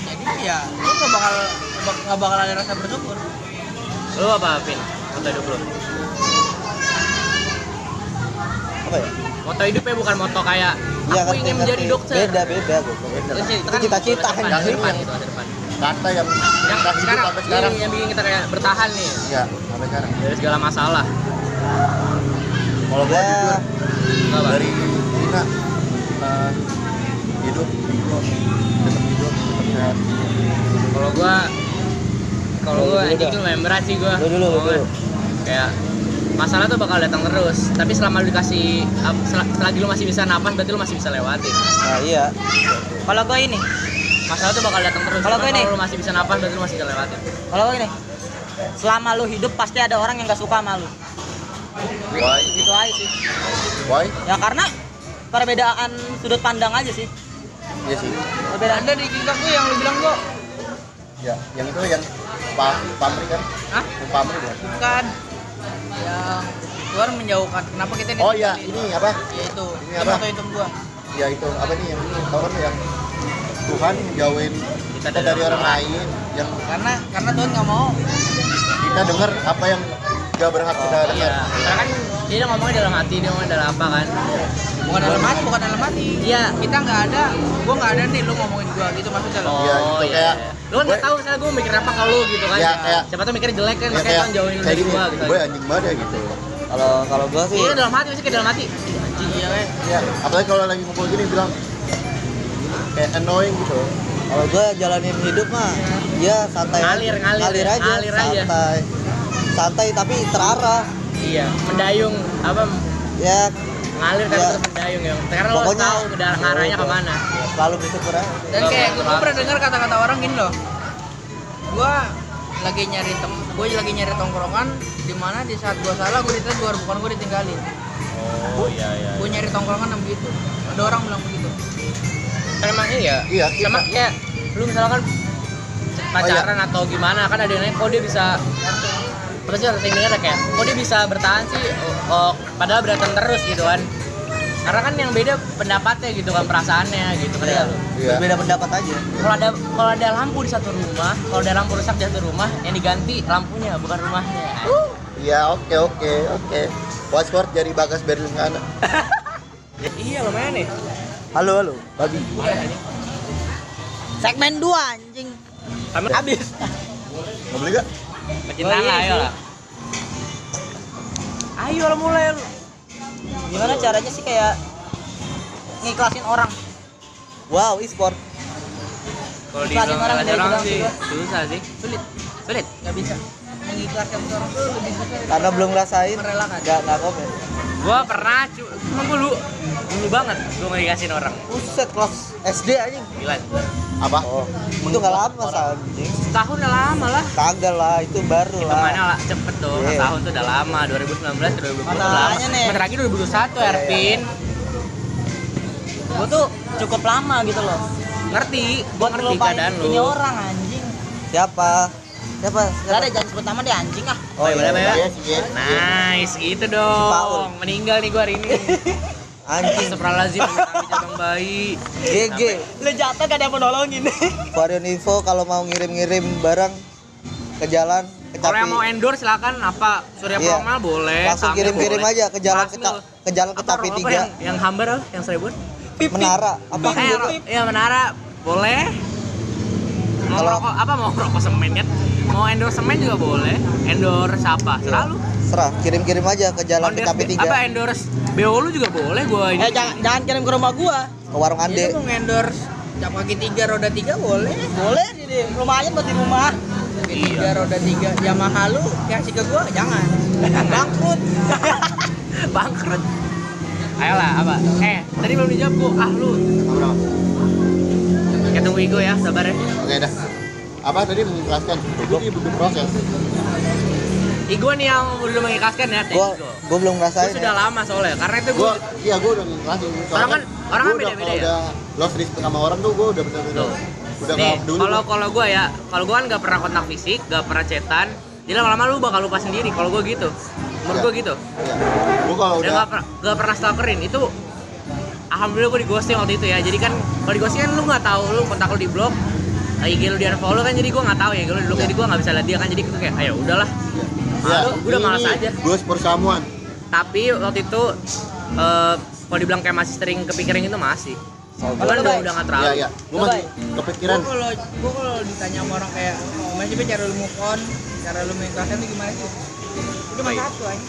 jadi ya lo nggak bakal nggak bakal ada rasa bersyukur Lu apa, Vin? Moto hidup lu? apa ya Moto hidupnya bukan moto kayak Iya, aku ngerti, ingin menjadi ngerti. dokter. beda beda gua beda Itu kan cita-cita Yang ini depan yang- itu masa depan. Kata yang Yang kita hidup sekarang, sampai sekarang. Yang, yang bikin kita kayak bertahan nih Iya, sampai sekarang. dari segala masalah. Kalau gua Ya. jujur dari Cina eh, hidup hidup tetap hidup tetap sehat. Kalau gua kalau dulu anjing tuh berat sih gua. Lu dulu, lu Ngomongnya. dulu. Kayak masalah tuh bakal datang terus tapi selama lu dikasih sel- selagi lu masih bisa napas berarti lu masih bisa lewatin Nah, iya. Kalau gue ini, masalah tuh bakal datang terus Kalau gue nih- lu masih bisa napas berarti lu masih bisa lewatin kalau gue ini, selama lu hidup pasti ada orang yang gak suka sama lu. Why? Gitu aja sih. Why? Ya karena perbedaan sudut pandang aja sih. Iya sih. Perbedaan Ada di TikTok tuh yang lu bilang kok. Ya, yang itu yang pa pamri kan? Hah? Yang pamri kan? Bukan. Yang Tuhan menjauhkan. Kenapa kita Oh iya, ditinggalin? ini apa? Ya itu. Ini apa? foto hitam gua. Ya itu apa nih yang ini? Tahu kan yang Tuhan jauhin Kita kita dari orang lain yang Karena karena Tuhan nggak mau. kita dengar apa yang gak berhak kita dengar. iya karena kan dia ngomongnya dalam hati dia ngomongnya dalam apa kan Bukan dalam hati, bukan dalam hati. Iya. Kita nggak ada. Gua nggak ada nih lu ngomongin gua gitu maksudnya lo. Iya, gitu, iya, kayak- iya. lu kan nggak gue- tahu misalnya gue mikir apa kalau lu gitu kan Iya, kayak- siapa tuh mikirnya jelek kan Ya, makanya kayak, kan jauhin lu dari gua gitu gue anjing banget ya gitu. Kalau kalau gua sih iya dalam hati pasti kayak dalam hati anjing Iya, weh. Ya, apalagi kalau lagi ngumpul gini bilang kayak annoying gitu. kalau gua jalanin hidup mah ya santai Ngalir, ngalir ya, aja, ngalir aja. santai. Santai tapi terarah. iya mendayung apa Ya ngalir tapi Iya. terus mendayung ya karena lo tahu ke dalam arahnya ke mana selalu bersyukur aja. Dan kayak gue pernah dengar kata-kata orang gini loh. Gua lagi nyari tem, gue lagi nyari tongkrongan di mana di saat gua salah gue ditegur bukan gue ditinggalin. oh iya iya Gue nyari tongkrongan yang begitu. Ada orang bilang begitu. kan emang iya Iya, kita- sama kayak lu misalkan pacaran atau gimana kan ada yang nanya kok dia bisa apa sih orang Indonesia kayak kok dia bisa bertahan sih oh, oh, padahal berantem terus gitu kan karena kan yang beda pendapatnya gitu kan perasaannya gitu kan ya lu Iya. Berbeda pendapat aja. kalau ada kalau ada lampu di satu rumah kalau ada lampu rusak di satu rumah yang diganti lampunya bukan rumahnya Iya, oke oke oke. Password dari Bagas Berlin kan. iya lumayan nih Halo halo, babi. segmen 2 anjing. habis Mau beli gak? Kecintaan Oh, iya lah ayo lah ayo lah mulai lu Gimana caranya sih kayak ngiklasin orang? Wow, e-sport. kalau Ikhlasin orang dari bilang sih juga. susah sih Sulit, sulit nggak bisa. Mengikhlaskan orang tuh lebih susah. Karena belum ngerasain. Merelakan. Gak nggak komen. gua pernah cu cuma dulu dulu banget gua nggak dikasihin orang Buset kelas SD aja. gila Apa? Oh, itu nggak lama anjing. setahun udah lama lah Kagak lah, itu baru kita lah. mana lah cepet tuh Iya. setahun tuh udah lama 2019 2020 udah lama nih. bentar lagi 2021 Ervin Gue tuh cukup lama gitu loh. ngerti gua ngerti keadaan lu ini orang anjing. Siapa? Siapa? Gak ada jangan sebut nama deh anjing ah. Oh Boleh, iya. iya. Iya sih, iya. nice gitu Paul. dong meninggal nih gua hari ini Anjing. Kami jabang bayi. GG. Lu jatuh gak ada yang mau nolongin. Varian info kalau mau ngirim-ngirim barang ke jalan ke kalau yang mau endorse silakan. Apa Surya Iya. Promal boleh. Langsung kirim-kirim aja ke jalan Mas ke, jalan ke apa 3 yang, yang hambar yang seribuan Menara. Apa? eh ya menara. Boleh. Mau rokok apa mau rokok semen kan? Mau endorse semen juga boleh. Endorse apa? Iya. selalu Serah, kirim-kirim aja ke jalan Capi Endorse- apa 3 endorse BO lu juga boleh gua ini Eh jangan jangan kirim ke rumah gua. ke warung Ande. mau ngendorse cap kaki tiga roda tiga boleh. Boleh di, di rumahnya buat di rumah. Kaki tiga roda tiga Yamaha lu kasih ke gua jangan. Bangkrut. bangkrut ayolah apa eh tadi belum dijawab gua ah lu kita tunggu Igo ya sabar ya Oke dah. Apa tadi menjelaskan? Itu di butuh proses. Nih yang udah mengikhlaskan ya Gua gua belum Gua ngerasain. sudah ya. lama soalnya karena itu Gua gua iya gua udah ngelasin. Orang kan- orang kan beda-beda ya? udah lost respect sama orang tuh gua udah bener-bener udah nih nggak dulu. kalau kalau gua ya kalau gua kan nggak pernah kontak fisik nggak pernah chatan jadi lama-lama lu bakal lupa sendiri kalau gua gitu menurut Iya. gua gitu Iya. Gua kalau udah nggak pernah nggak pernah stalkerin itu alhamdulillah gua di ghosting waktu itu ya jadi kan kalau di ghosting kan lu nggak tahu lu kontak lu di blok IG lu di unfollow kan jadi gua nggak tahu ya kalau di blok Iya. jadi gua nggak bisa lihat dia kan jadi kayak ayo udahlah ya, gua udah malas aja. Gue for someone. tapi waktu itu eh kalau dibilang kayak masih sering kepikiran itu masih Oh, Kalau udah udah nggak terlalu Iya, iya. Gua masih kepikiran. Gua kalau gua kalau ditanya sama orang kayak gimana sih Be, cara lu move on, cara lu mengikhlaskan itu gimana sih? Itu cuma satu aja.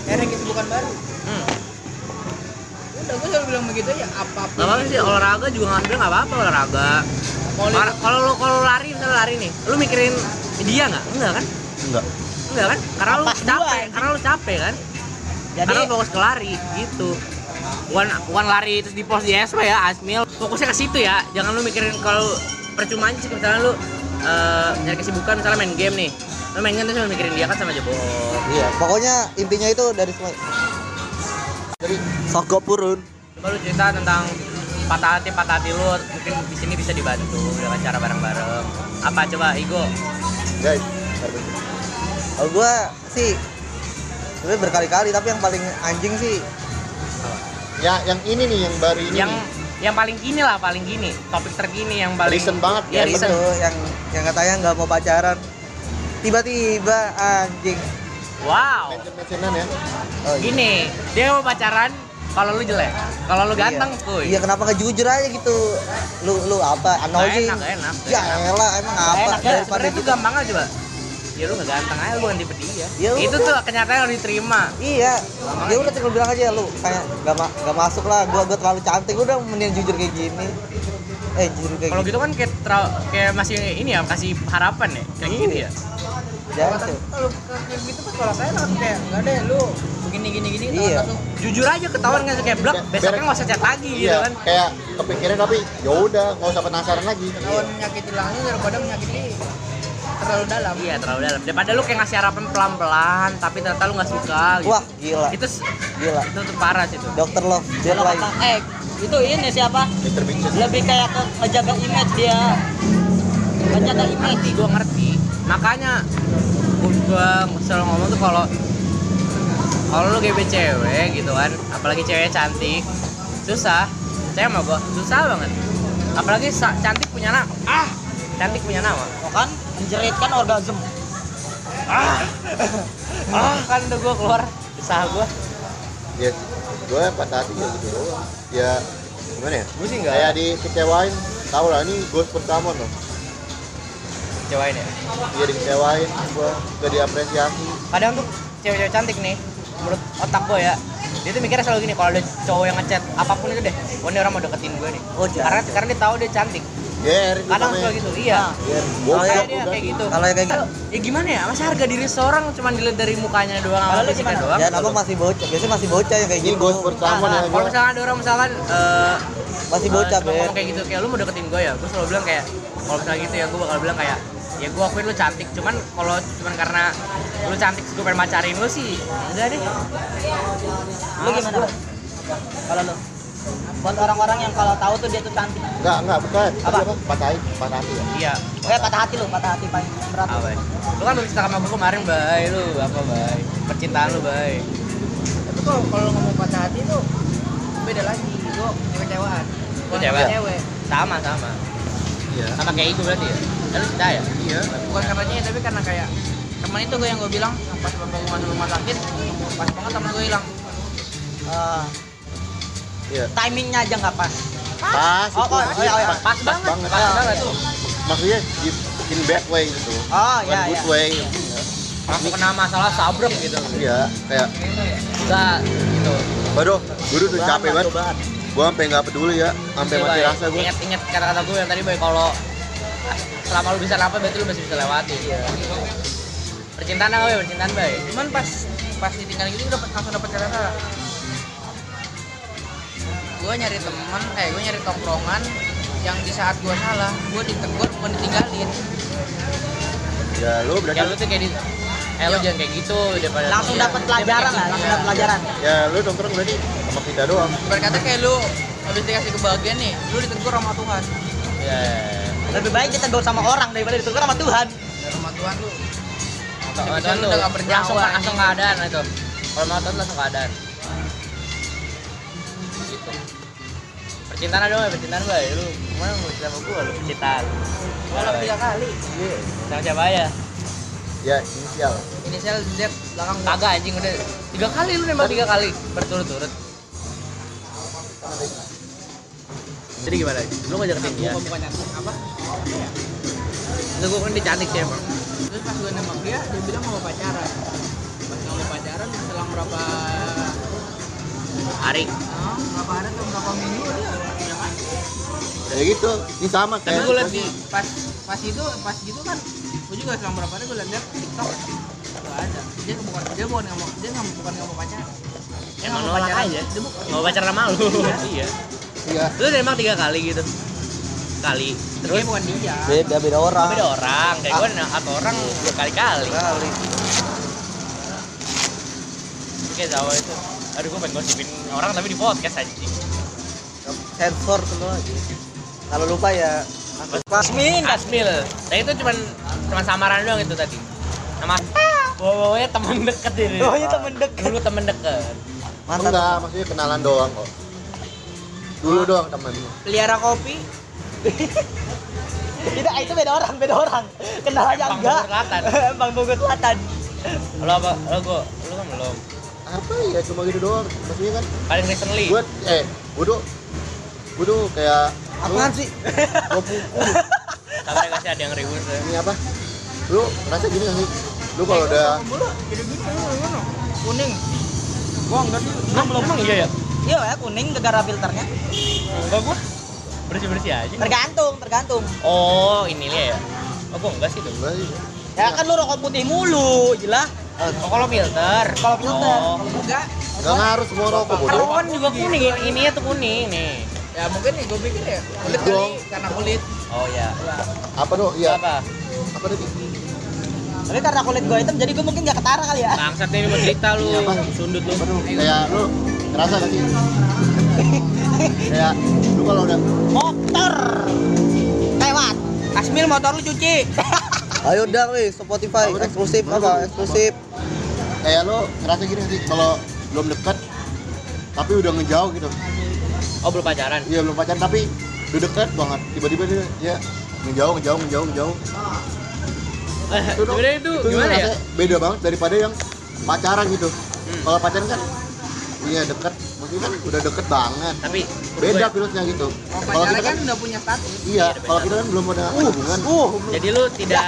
Cari kesibukan baru. hmm. Udah gua selalu bilang begitu ya apa pun. Gak apa-apa sih olahraga juga nggak sebenarnya nggak apa-apa olahraga. Kalau lu kalau lu lari misalnya lari nih, lu mikirin dia nggak? Enggak kan? Enggak. Enggak kan? Karena lu dua, capek anjing. karena lu capek kan? Jadi karena lu fokus ke lari gitu. Bukan bukan lari terus di post di SW ya Asmil. Fokusnya ke situ ya. Jangan lu mikirin kalau percuma aja sih misalnya lu eh, nyari kesibukan misalnya main game nih. Lu main game terus lu mikirin dia kan sama aja bohong. Iya pokoknya intinya itu dari semua Jadi Soko purun. Coba lu cerita tentang patah hati patah hati lu. Mungkin di sini bisa dibantu dengan cara bareng-bareng. Apa coba Igo? Guys, kalau gua sih sebenarnya berkali-kali tapi yang paling anjing sih. Ya yang ini nih yang baru ini. yang nih. yang paling gini lah paling gini. Topik terkini yang paling Recent banget, ya ya, recent. itu yang yang katanya nggak mau pacaran. Tiba-tiba anjing. Wow. Ya. oh, iya. gini dia mau pacaran kalau lu jelek. Kalau lu ganteng iya. kuy iya kenapa nggak jujur aja gitu? Lu lu apa? Annoying enak gak enak ya elah emang apa? enak. Ya daripada sebenarnya tuh gitu. gampang aja coba ya lu gak ganteng aja lu bukan tipe dia Ya itu udah. tuh kenyataan yang harus diterima. Iya. Ya udah tinggal bilang aja lu kayak gak, ma gak masuk lah gua gua terlalu cantik udah mending jujur kayak gini. Eh jujur kayak kalau gini. gitu kan kayak kayak masih ini ya kasih harapan ya kayak gitu ya. Jangan sih kalau kayak gitu kan kalau saya langsung kayak enggak deh lu begini gini gini Iya. langsung. Jujur aja ketahuan kan kayak blok besoknya nggak usah chat lagi gitu Iya, kan. kayak kepikiran tapi ya udah nggak usah penasaran lagi. ketahuan menyakiti langsung daripada menyakiti terlalu dalam. Iya terlalu dalam. Daripada lu kayak ngasih harapan pelan pelan tapi ternyata lu nggak suka gitu. wah gila. Itu gila. itu tuh parah sih tuh dokter love dia kata eh itu ini siapa? Lebih kayak ke ngejaga image dia. Ngejaga image. Gue ngerti. Makanya gue selalu ngomong tuh kalau kalau lu GB cewek gitu kan apalagi cewek cantik susah. Saya sama gue susah banget. Apalagi cantik punya nama. Ah cantik punya nama. Oh kan menjeritkan orgasme ah ah kan udah gue keluar usaha gue Ya, gue patah hati ya gitu doang. Ya gimana ya? gue sih Kayak dikecewain, tau lah ini ghost pertama tuh. kecewain ya Dia dikecewain, gue gak diapresiasi. kadang tuh cewek-cewek cantik nih menurut otak gue ya dia tuh mikirnya selalu gini kalau ada cowok yang ngechat apa pun itu deh oh ini orang mau deketin gue nih Oh, jangan. karena karena dia tahu dia cantik Ger, itu kadang namanya. suka gitu iya. Goblok yang- kayak dia kayak gitu. Kalau kayak gitu. ya gimana ya? Masa harga diri seorang cuma dilihat dari mukanya doang Kalau sama lu gimana? doang? Dan apa masih bocah. Biasanya masih bocah yang kayak gitu. ghost pertama Nah, nih kalau gue. misalnya ada orang misalkan eh, masih eh, bocah ngomong kayak gitu kayak lu mau deketin gue ya gue selalu bilang kayak kalau misalnya gitu ya gue bakal bilang kayak ya gue akuin lu cantik. Cuman kalau cuman karena lu cantik gue pengen macarin lu sih enggak deh. Lu gimana kalau lu buat orang-orang yang kalau tahu tuh dia tuh cantik. Enggak, enggak, bukan. Apa? Apa? Patah hati, patah hati ya. iya. Eh patah hati lu patah hati paling berat apa? Ya? lu kan bercerita sama gue kemarin bay. Lu apa bay? Percintaan lu bay. Tapi kalau kalau ngomong patah hati itu beda lagi. Gua kekecewaan Lu Bukan cewek? cewek. Sama sama. Iya. sama kayak itu berarti ya? Kan lu cinta ya? Iya. Bukan karena dia tapi karena kayak teman itu gue yang gue bilang pas bapak gue masuk rumah sakit pas banget teman gue hilang. Eh, Iya. timingnya aja nggak pas Pas, Oh, itu oh, maksudnya iya, iya. pas, pas banget pas Iya, banget iya. tuh Maksudnya di in bad way gitu. oh Bukan iya good iya way. masuk kena masalah sabrek gitu Iya, kayak enggak gitu Waduh, gue udah capek banget. Gue sampai nggak peduli ya, sampai Iya, mati rasa gue. ingat ingat kata-kata gue yang tadi boy kalau selama lu bisa apa berarti lu masih bisa lewati percintaan apa ya percintaan bay cuman pas pas ditinggal gitu dapet langsung dapet cara gue nyari teman eh gue nyari tongkrongan yang di saat gue salah gue ditegur bukan ditinggalin. Ya lu berarti ya lu tuh kayak di eh lu jangan kayak gitu daripada langsung dapat pelajaran lah langsung dapat pelajaran. Ya lu nongkrong berarti sama kita doang. berkata kayak lu habis dikasih kebahagiaan nih lu ditegur sama Tuhan. Ya. Lebih baik kita ditegur sama orang daripada ditegur sama Tuhan. Dari sama Tuhan lu. Sama Tuhan lu. tuh udah nggak bernyawa, langsung keadaan itu. Kalau mau Tuhan langsung keadaan percintaan ada nggak percintaan bay lu ke mana mau cerita sama gua lu percintaan malah tiga kali. Sama siapa ya Ya, inisial. inisial Z belakang kagak anjing udah. Tiga kali lu nembak. Tiga kali. Berturut-turut. Jadi gimana? Lu mau deketin dia? Bukan bukan cantik apa? Lu gua kan dia cantik sih emang. Terus pas gue nembak dia dia bilang mau pacaran. Pas mau pacaran selang berapa Ari ah, berapa hari atau berapa minggu dia Ya gitu, ini sama Tapi kayak liat di- pas pas itu pas gitu kan gue juga selang berapa hari gue liat dia TikTok nggak ada dia bukan dia bukan nggak mau dia nggak bukan nggak mau pacaran dia nggak mau pacaran aja. dia bukan Mau pacaran sama lu. Iya. iya Lu nembak tiga kali gitu. Kali. dia Terus bukan dia beda beda orang beda orang. Kayak gue atau orang berkali-kali. kali Kayak Zawa itu. Aduh gue pengen gosipin orang tapi di podcast aja. sensor semua aja kalau lupa ya Asmin Kasmil. Nah itu cuman cuman samaran doang itu tadi. Nama Wow, teman deket ini. oh itu temen deket Dulu temen deket. mantap enggak maksudnya kenalan doang kok dulu doang teman pelihara kopi tidak itu beda orang beda orang kenal aja Bang enggak bang Bogor Selatan Lo apa? Lo gue, lo kan belum. apa ya cuma gitu doang maksudnya kan Paling recently. gue eh gue tuh gue tuh kayak apaan sih gue pukul Sampai gak sih ada yang ribut ya. ini apa lu ngerasa gini gak sih lu kalau udah kuning Gua enggak sih. Belum belum emang iya ya. iya ya kuning gara filternya Enggak gua. Bersih-bersih aja. tergantung tergantung Oh, ini ya. Oh, gua enggak sih tuh. enggak sih ya kan lu rokok putih mulu jelas Oh, kalau filter. Kalau filter. Oh. enggak nggak ngaruh semua rokok bodoh kan juga kuning, ini ininya tuh kuning nih. Ya mungkin nih gue pikir ya kulit kali karena kulit. Oh ya. apa tuh iya. Apa? apa tadi tapi karena kulit gue hitam jadi gue mungkin gak ketara kali ya. Bangsat ini mau cerita lu. Apa? Sundut lu. kayak lu ngerasa gak sih? Kayak lu kalau udah motor! Lewat! Asmil motor lu cuci. Ayo dong wih Spotify. Apa eksklusif Apa? Eksklusif. Kayak lu ngerasa gini gak sih? Kalau belum dekat tapi udah ngejauh gitu Oh, belum pacaran. iya belum pacaran tapi udah dekat banget. Tiba-tiba dia ya ngejauh ngejauh ngejauh ngejauh. Eh, Itu dong. itu itu gimana ya? beda banget daripada yang pacaran gitu. Hmm. kalau pacaran kan iya dekat maksudnya kan udah deket banget. Tapi beda virusnya gitu. Kalau pacaran kita kan kan udah punya status. Iya kalau kita kan belum ada hubungan. uh jadi lu tidak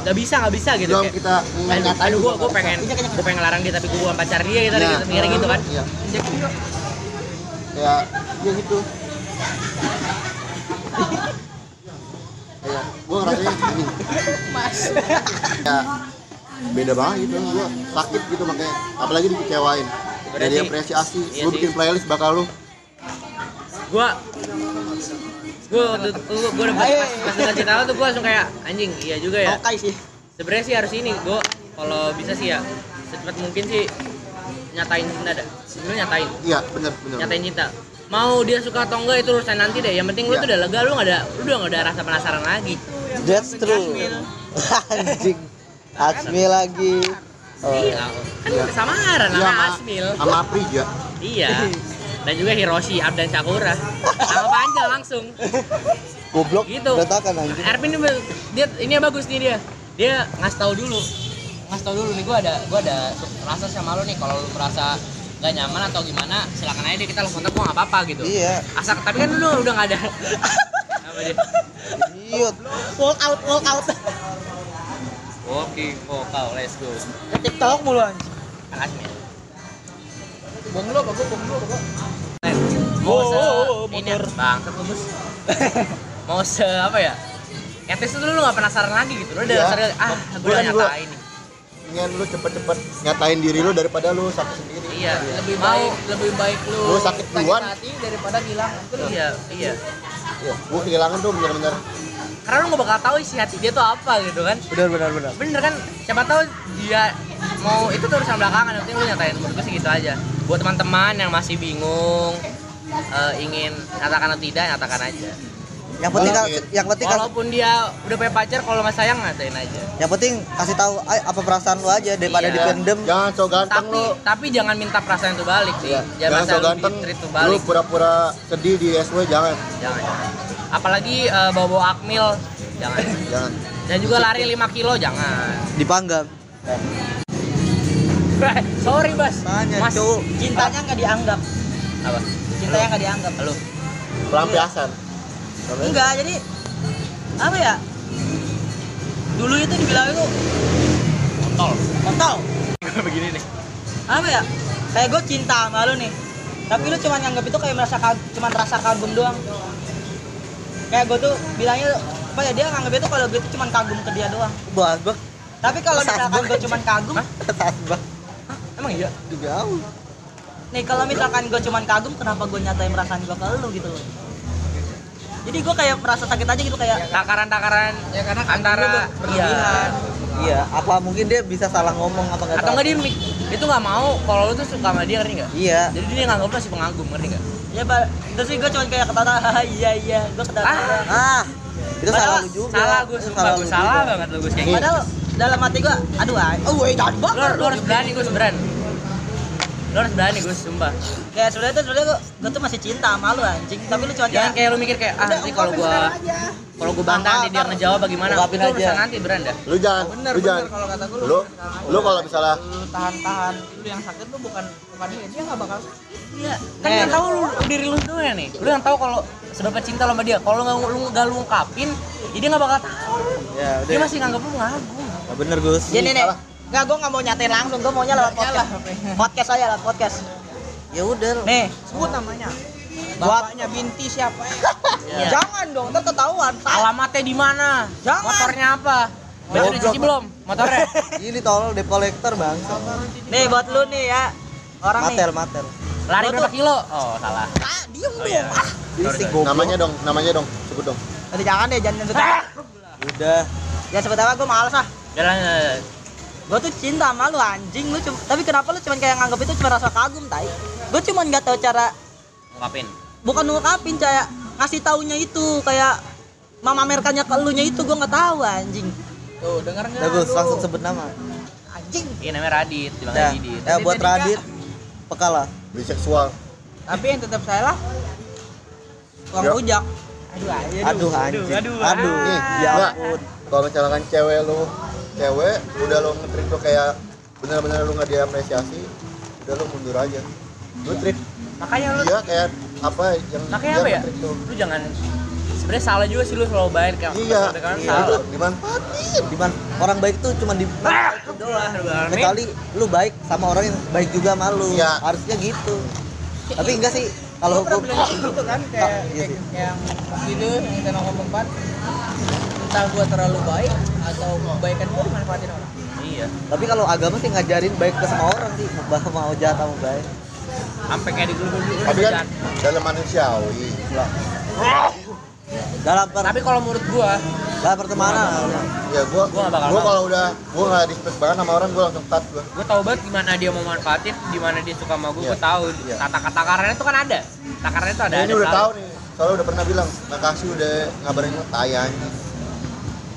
nggak bisa nggak bisa gitu belum kayak kita aduh, ngatain aduh gua juga gua pengen gua pengen ngelarang dia tapi gua bukan pacar dia gitu Nah, gitu gitu kan. Iya. Juga kayak ya gitu. Kayak gua ngerasanya gini mas. Ya beda banget gitu. Gua sakit gitu makanya apalagi dikecewain. Jadi apresiasi. Iya sih. bikin playlist bakal lu. Gua gua gua, gua, gua udah pas, pas, dengar cerita lu tuh gua langsung kayak anjing iya juga ya. Oke sih. Sebenarnya sih harus ini gua kalau bisa sih ya secepat mungkin sih nyatain cinta dah. Sebenarnya nyatain. Iya bener bener nyatain cinta. Mau dia suka atau enggak itu urusan nanti deh. Yang penting lu Iya. tuh udah lega lu nggak ada lu udah nggak ada rasa penasaran lagi. That's true. Anjing. Asmi lagi. Oh. iya. kan Iya. samaran Iya, sama sama- Asmil sama Aprija iya. Dan juga Hiroshi Abdan Sakura sama panjang langsung. Goblok. Gitu. berantakan anjing. Erpin ini dia ini yang bagus nih dia. Dia ngasih tahu dulu ngasih tahu dulu nih gua ada gua ada rasa sama lo nih kalau lu merasa gak nyaman atau gimana silakan aja deh kita langsung kontak gua nggak apa-apa gitu iya asal tapi kan lu udah nggak ada apa dia idiot walk out walk out Oke, vokal, let's go. ke TikTok mulu anjing Asmi. bong lu apa gua bong lu apa gua Mau Oh, se oh, oh, ini lu bos. Mau se apa ya? Etis tuh lu nggak penasaran lagi gitu. Lu udah Iya. sadar, ah, gue udah gua. nyatain ingin lu cepet-cepet nyatain diri lu daripada lu sakit sendiri Iya, lebih mau. baik lebih baik lu Lu sakit duluan. hati daripada bilang Iya, iya. Iya, gua kehilangan tuh bener-bener Karena lu nggak bakal tahu isi hati dia tuh apa gitu kan. benar benar benar Bener kan? Siapa tahu dia mau itu tuh urusan belakangan, yang penting lu nyatain menurut gue sih gitu aja. Buat teman-teman yang masih bingung eh, ingin nyatakan atau tidak, nyatakan aja. Yang penting Kalau- ka- yang penting kasih, Walaupun dia udah punya pacar, kalau nggak sayang ngatain aja. yang penting kasih tahu ay, apa perasaan lu aja daripada Iya. dipendem. Jangan so ganteng tapi lu. tapi jangan minta perasaan itu balik sih. Iya. jangan jangan so ganteng. itu lu balik pura-pura sedih di SW jangan. Jangan jangan. apalagi eh, bawa-bawa akmil jangan. Jangan. Dan juga lari 5 kilo jangan. Dipanggang sorry bas. Tanya, mas cowok. cintanya nggak dianggap. Apa? Cintanya nggak dianggap. Lu pelampiasan enggak jadi apa ya? Dulu itu dibilang itu kontol. kontol. Begini nih. Apa ya? Kayak gue cinta sama lu nih. Tapi lu cuma nganggap itu kayak merasa kag cuma rasa kagum doang. Kayak gue tuh bilangnya apa ya dia nganggap itu kalau gue tuh cuma kagum ke dia doang. Bah Tapi kalau misalkan gue cuman kagum, bang. emang iya. Jauh. Nih kalau misalkan gue cuman kagum, kenapa gue nyatain perasaan gue ke lu gitu loh? Jadi gue kayak merasa sakit aja gitu kayak takaran-takaran Ya karena antara berlebihan. Iya, apa mungkin dia bisa salah ngomong apa enggak atau enggak dia tuh nggak mau kalau lu tuh suka sama dia ngerti nggak? Iya. jadi dia nganggap masih pengagum ngerti nggak? Ya pak. Terus sih gue cuma kayak ketawa "Haha, iya iya gue ketawa. Ah. Ah, itu salah Padahal lu juga. salah gue Itu sumpah gue lu salah banget lu gue kayak gitu. Padahal dalam hati gue aduh ay oh woi jangan bakar lu harus berani gue berani lu harus berani gue sumpah. Kayak sebenarnya tuh sebenarnya gue tuh masih cinta sama lu anjing. Tapi lu cuma jangan kayak kayak lu mikir kayak ah nanti kalau gue kalau gue bantah nanti dia ngejawab bagaimana? Itu urusan aja. nanti beranda Lu jangan, Bener, lu bener. Jangan. kalau kata gue Lu, lu kalau misalnya lu tahan-tahan. Lu yang sakit lu bukan bukan dia. Dia nggak bakal iya. Kan Eh. yang tahu lu diri lu tuh ya nih. Lu yang tahu kalau seberapa cinta lo sama dia. Kalau nggak lu nggak lu ungkapin ya dia nggak bakal tahu. Ya, dia masih nganggap lu ngagum. Nah, bener Gus. gini nih. Nggak gue nggak mau nyatain langsung gue maunya lewat podcast. podcast aja lewat podcast. Ya udah. nih sebut namanya. Bapaknya binti siapa ya? Iya. jangan dong ntar ketahuan. Alamatnya di mana? Jangan. motornya apa? Udah cuci belum motornya? Ini tolol debt collector bang. nih buat lu nih ya. Orang nih. Matel, matel. lari berapa tuh- kilo. Oh salah. Ah diem Oh, dong iya. ah. Namanya dong, namanya dong, sebut dong. Nanti jangan deh jangan sebut nama. Udah. jangan sebut nama gue males ah. Jalan jalan. Gue tuh cinta sama lu anjing lu cuma tapi kenapa lu cuma kayak nganggap itu cuma rasa kagum tai gue cuma nggak tahu cara ngungkapin bukan ngungkapin kayak ngasih taunya itu kayak memamerkannya ke elunya itu gue nggak tahu anjing tuh denger nggak Bagus, langsung sebut nama. anjing iya namanya Radit bilang Ya, Radit ya buat Radit. Pekalah. Biseksual. tapi yang tetap salah uang Ya. rujak aduh aja Aduh anjing. aduh, Aduh. Nih, Ya enggak. ampun. Kalau misalkan cewek lu, cewek udah lu nge-treat lu kayak bener-bener lu nggak diapresiasi, udah lu mundur aja. Lu treat makanya lu dia kayak apa yang makanya apa ya lu jangan sebenarnya salah juga sih lu selalu kayak Iya, kan iya. itu salah dimanfaatin. Di mana orang baik tuh cuma di doang kecuali lu baik sama orang yang baik juga sama lu. Iya. Harusnya gitu. Tapi enggak sih kalau hukum gitu kan kayak, Iya kayak yang gitu yang kita ngomong empat entah gua terlalu baik atau kebaikan gua dimanfaatin orang iya Tapi kalau agama sih ngajarin baik ke semua orang sih, mau mau jahat sama baik. sampai kayak di dulu dulu Tapi kan dalam manusiawi. Dalam per, tapi kalau menurut gua dalam pertemanan. Ya gua Gua bakal gua mau. kalau udah gua nggak respect banget sama orang gua langsung cut gua. gue tahu banget gimana dia mau manfaatin di mana dia suka sama gue Iya. gue tahu Iya. tata kata takarannya tuh kan ada takarannya tuh ada Nah, ini ada udah tahu nih. Soalnya udah pernah bilang, Nakasi udah ngabarin gua tai anjing.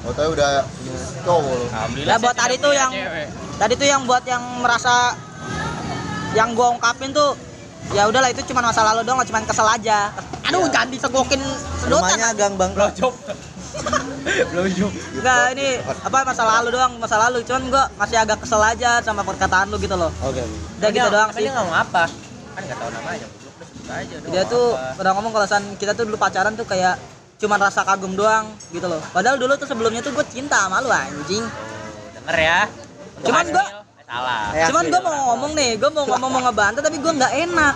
Oh, tahu udah punya cowok lu. alhamdulillah Lah, saya buat tadi tuh yang- cewek. tadi tuh yang buat yang merasa yang gua ungkapin tuh ya udahlah itu cuma masa lalu doang cuma kesel aja aduh Iya. jangan disegokin sedotan Rumahnya Gang Bang. blowjob blowjob Enggak ini apa masa lalu doang masa lalu cuman gua masih agak kesel aja sama perkataan lu gitu loh Oke. udah gitu doang sih dia nggak mau apa kan nggak tahu namanya aja dia tuh apa. udah ngomong kalau san kita tuh dulu pacaran tuh kayak cuman rasa kagum doang gitu loh padahal dulu tuh sebelumnya tuh gue cinta sama lu anjing denger ya Untuk Cuman eh, salah Eh, cuman gue mau ngomong nih gue mau ngomong mau ngebantah tapi gue nggak enak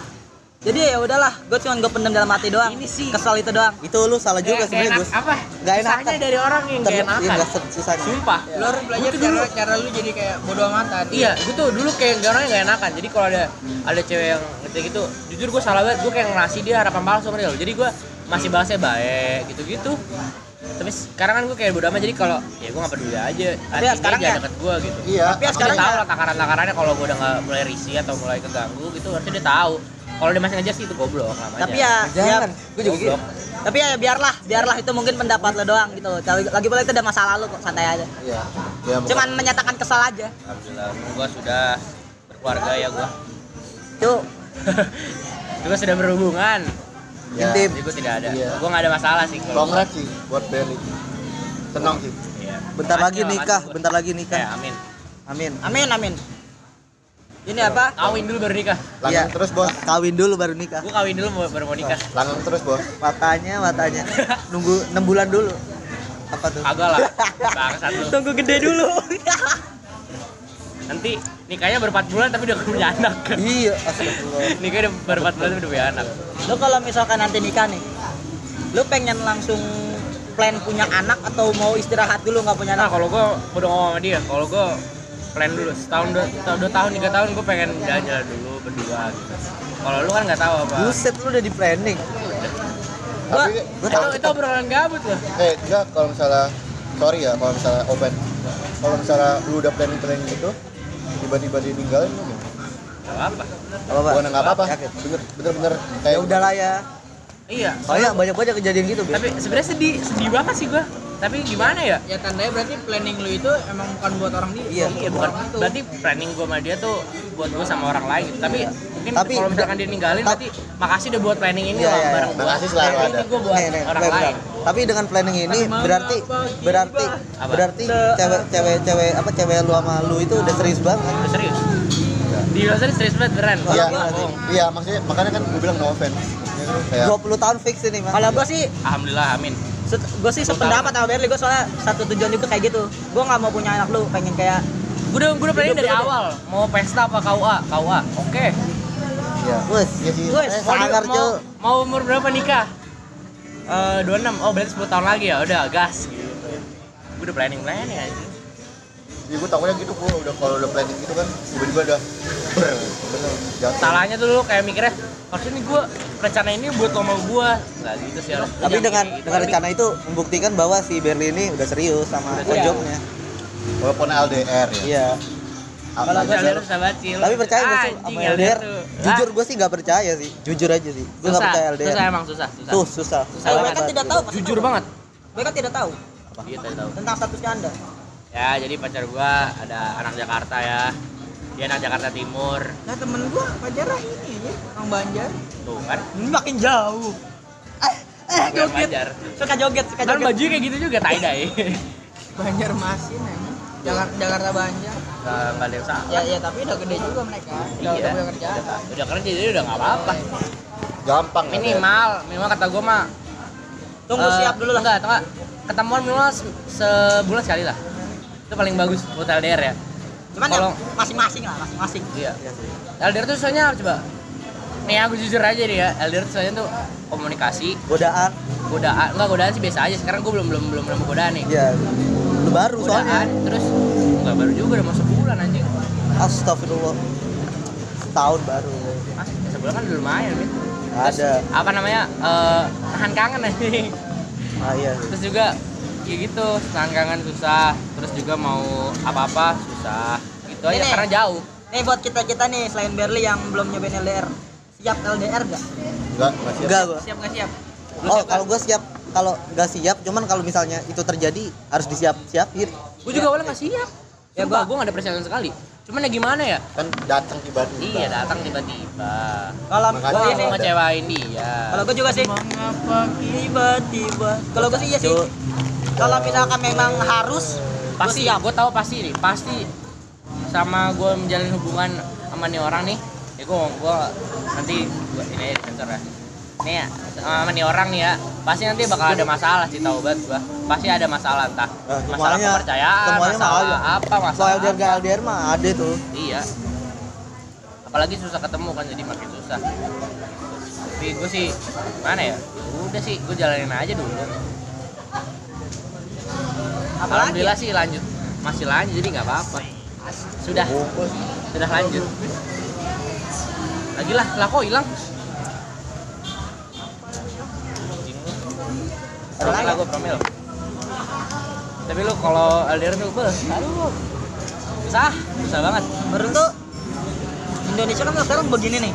jadi ya udahlah gue cuman gue pendam dalam hati doang Ini sih. kesel itu doang Itu lu salah juga sebenarnya, enak- Gus. apa Nggak enakan. Susahnya dari orang yang gak Iya, enakan enggak susahnya. sumpah lu harus belajar tuh dulu cara, cara lu jadi kayak bodo amatan Iya, gue tuh dulu kayak gak orangnya gak enakan. Jadi kalau ada ada cewek yang ngerti gitu, jujur gue salah banget. Gue kayak ngasih dia harapan palsu sama dia. loh. Jadi gue masih bahasnya baik gitu-gitu. Tapi sekarang kan gue kayak bodo amat. Jadi kalau ya gue gak peduli aja. Tapi ya sekarang dia ya- deket gue gitu. Iya. Tapi ya sekarang tahu ya- lah takaran-takarannya kalau gue udah gak mulai risih atau mulai keganggu gitu. Harusnya dia tahu. Kalau dia masih ngejar sih itu goblok namanya. tapi ya, ya Jangan. Gue juga gitu. tapi ya biarlah biarlah itu mungkin pendapat lo doang gitu loh lagi, pula itu udah masa lalu kok santai aja Iya. Iya, cuman menyatakan kesal aja Alhamdulillah, gue sudah berkeluarga ya gue. tuh Juga sudah berhubungan. Ya. Intip. Jadi gue tidak ada. Iya. Gue gak ada masalah sih. kalau- Congrats sih buat Berli. Senang sih. Iya. Bentar lagi nikah, bentar lagi nikah. Ya, amin. Amin. amin amin ini apa Kawin dulu baru nikah. Langgeng Iya. terus, Bos. Kawin dulu baru nikah. Gue kawin dulu baru mau nikah. Langgeng terus, Bos. Matanya, matanya. Nunggu 6 bulan dulu. Apa tuh? Kagak lah. Bangsat lu. tunggu gede dulu Nanti nikahnya 4 bulan tapi udah punya anak. Iya, astagfirullah. Nikahnya udah 4 bulan tapi udah punya anak. lu kalau misalkan nanti nikah nih lu pengen langsung plan punya anak atau mau istirahat dulu nggak punya Nah anak kalau gue udah ngomong sama dia, kalau gue plan dulu setahun dua, dua tahun tiga tahun gue pengen jalan-jalan dulu berdua gitu. Kalau lu kan nggak tahu apa. Buset lu udah di planning. Gua- Tapi gua Itu, itu obrolan gabut loh. eh enggak kalau misalnya sorry ya kalau misalnya open kalau misalnya lu udah planning planning itu tiba-tiba ditinggalin lu gimana? Gak apa. Apa? Bukan nggak apa-apa. Bener bener bener Ya kayak udahlah ya. Iya. Soalnya banyak-banyak kejadian gitu. Tapi sebenarnya sedih, sedih banget sih gue. Tapi gimana ya? ya tandanya berarti planning lu itu emang bukan buat orang dia Iya, Iya bukan. Berarti planning gue sama dia tuh buat gue sama orang lain gitu. Tapi mungkin Tapi kalau misalkan dia ninggalin berarti makasih udah buat planning ini Iya, loh iya, bareng iya. gue. Makasih selalu Ini ada. gue buat Nih, nih, orang nih, bentar. lain. Tapi dengan planning ini berarti berarti Apa? berarti cewek cewek cewek apa cewek lu sama lu itu udah serius banget. Udah serius. Di luar serius banget beneran. iya gua- iya maksudnya makanya kan gue bilang no offense Ya kan? kayak 20 tahun fix ini, Mas. kalau gue sih Alhamdulillah amin. Gue sih sependapat sama Berli gue soalnya satu tujuan juga kayak gitu. Gue nggak mau punya anak lu pengen kayak Gue udah gue udah planning dari dulu deh. awal. Mau pesta apa KUA KUA oke. Iya. Wes. iya sih Wes. Eh, mau, Sangar, mau, umur berapa nikah? Eh 26 oh berarti 10 tahun lagi ya? Udah gas. Gitu gue udah planning planning aja ya gue takutnya gitu gue udah kalau udah planning gitu kan tiba-tiba udah ber bener jatuh salahnya tuh lu kayak mikirnya harusnya nih gue rencana ini buat lo mau gue nggak gitu sih harus Tapi dengan dengan rencana itu membuktikan bahwa si Berli ini udah serius sama Udah konjoknya. walaupun LDR ya. Iya. Apa kalau gue aja harus sahabat sih Tapi percaya nggak sih Anjing, sama LDR? Jujur Ah, gue sih nggak percaya sih. Jujur aja sih. Gue nggak susah, percaya LDR. susah emang susah susah. Tuh susah. Susah mereka tidak tahu jujur banget. Mereka tidak tahu. Iya tadi tahu. Tentang statusnya anda ya jadi pacar gua ada anak Jakarta ya. Dia anak Jakarta Timur. Nah temen gua pacarnya ini aja orang Banjar. Tuh kan? Ini makin jauh. Eh eh joget. Banjar. Suka joget suka kan joget. baju kayak gitu juga tie dye Banjar Masin aja Jakarta Jakarta Banjar. Nggak nggak ada yang salah ya ya tapi udah gede juga mereka. Udah iya. udah punya kerjaan. Udah, udah kerja jadi udah nggak apa-apa. Gampang minimal minimal kata gua mah tunggu eh, siap dulu lah. enggak enggak ketemuan minimal se- sebulan sekali lah itu paling bagus buat LDR ya cuman ya kalau- masing-masing lah masing-masing iya LDR tuh soalnya coba nih aku jujur aja deh ya LDR tuh soalnya tuh komunikasi Godaan. godaan enggak godaan sih biasa aja sekarang gua belum belum belum nemu godaan nih Iya. Lu baru soalnya. godaan terus enggak baru juga udah masuk bulan anjing Astagfirullah. Setahun baru. Mas, sebulan kan udah lumayan gitu Ada. apa namanya eh tahan kangen anjing Ah iya. terus juga ya gitu tahan kangen susah terus juga mau apa-apa susah. Gitu aja Ini. karena jauh. Nih buat kita kita nih selain Berli yang belum nyobain LDR siap LDR gak enggak masih Enggak gua. siap nggak siap? Lu Oh, siap kalau gue siap kalau nggak siap, cuman kalau misalnya itu terjadi harus disiap-siapin. gue juga awalnya nggak siap. Ya, ya gua- gue nggak ada persiapan sekali. Cuman ya gimana ya? Kan datang tiba-tiba. Iya datang tiba-tiba. Kalau gue gue ini mau ngecewain dia. Kalau gue juga sih. Mengapa tiba-tiba? Kalau gue sih iya sih. Kalau misalkan memang harus gua pasti siap. gue tahu pasti nih. Pasti sama gue menjalin hubungan sama nih orang nih ya gue gue nanti gua, ini sensor ya. Nih ya, sama nih orang nih ya pasti nanti bakal ada masalah sih tahu banget gue pasti ada masalah entah. Nah, masalah semuanya- kepercayaan masalah apa masalah Soal LDR nggak LDR mah ada tuh. iya. Apalagi susah ketemu kan jadi makin susah. Tapi gue sih mana ya? Udah sih gue jalanin aja dulu alhamdulillah sih lanjut. Masih lanjut jadi nggak apa-apa. Sudah. Sudah lanjut. Lagi lah lah kok hilang? Promil lah gue promil tapi lu kalau LDR tuh beh, aduh. Susah susah banget. Baru tuh Indonesia kan sekarang begini nih.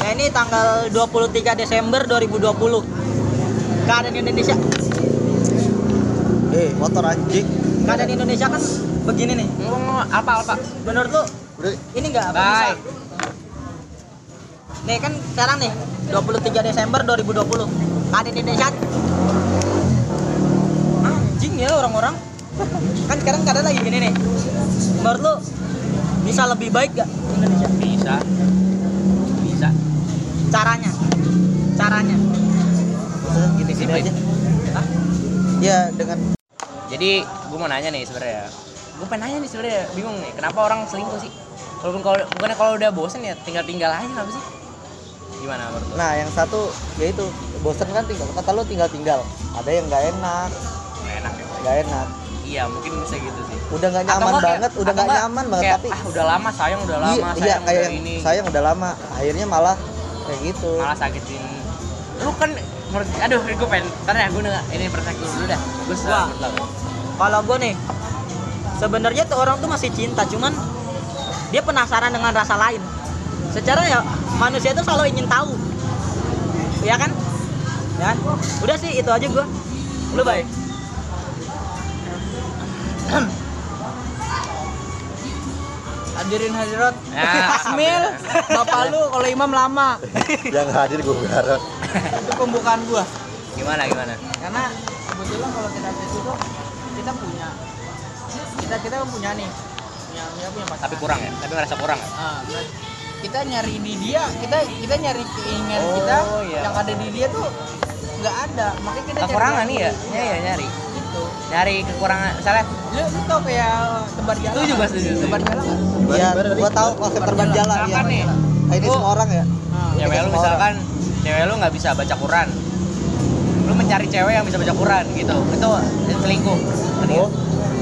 Nah ini tanggal 23 Desember 2020 keadaan Indonesia Eh, motor anjing. keadaan Indonesia kan begini nih. Ngomong apa apa menurut lu ini enggak apa Bye. bisa nih kan sekarang nih 23 Desember 2020 keadaan Indonesia. Anjing ya orang-orang. Kan sekarang keadaan lagi gini nih. Menurut lu bisa lebih baik gak Indonesia? Bisa. Bisa. Caranya. Caranya. Udah, Gini-gini aja. Hah? Ya dengan jadi gue mau nanya nih sebenarnya. Gue pengen nanya nih sebenarnya bingung nih kenapa orang selingkuh sih? Walaupun kalau bukannya kalau udah bosen ya tinggal tinggal aja kenapa sih? Gimana menurut lu? nah yang satu yaitu bosen kan tinggal kata lo tinggal tinggal ada yang nggak enak. Nggak enak ya? Nggak enak. Iya mungkin bisa gitu sih. Udah nggak Atau nyaman nggak kayak- banget udah nggak nyaman banget kayak, tapi ah udah lama sayang udah lama iya, iya sayang kayak udah ini. sayang udah lama. Akhirnya malah kayak gitu. Malah sakitin. Lu kan menurut aduh gue pengen ntar ya gue ini perspektif dulu dah gue sudah lo. Kalau gue nih sebenarnya tuh orang tuh masih cinta cuman dia penasaran dengan rasa lain. Secara ya manusia itu selalu ingin tahu. Ya kan? Ya kan? udah sih itu aja gue lu baik hadirin hadirat Ya, Asmil bapak lu kalau imam lama. Yang hadir gue garot itu pembukaan gua. Gimana gimana? Karena kebetulan kalau kita itu tuh kita punya. Kita kita kan punya nih. Punya kita punya pasangan tapi kurang ya? Tapi ngerasa kurang ya? Ah, nah, kita nyari di dia. Kita kita nyari keinginan Oh, kita iya. yang ada di dia tuh nggak ada. Makanya kita kekurangan nih ya ya ya nyari. Itu nyari kekurangan. Misalnya? Lu, lu tau kayak tebar jalan nggak? gua setuju, tebar jalan? Iya, tadi? gua tahu konsep terbang jalan. ya. Misalkan nih, ini semua orang ya. Cewek lu misalkan cewek lu nggak bisa baca Quran lu mencari cewek yang bisa baca Quran gitu itu selingkuh Ngerti oh nggak?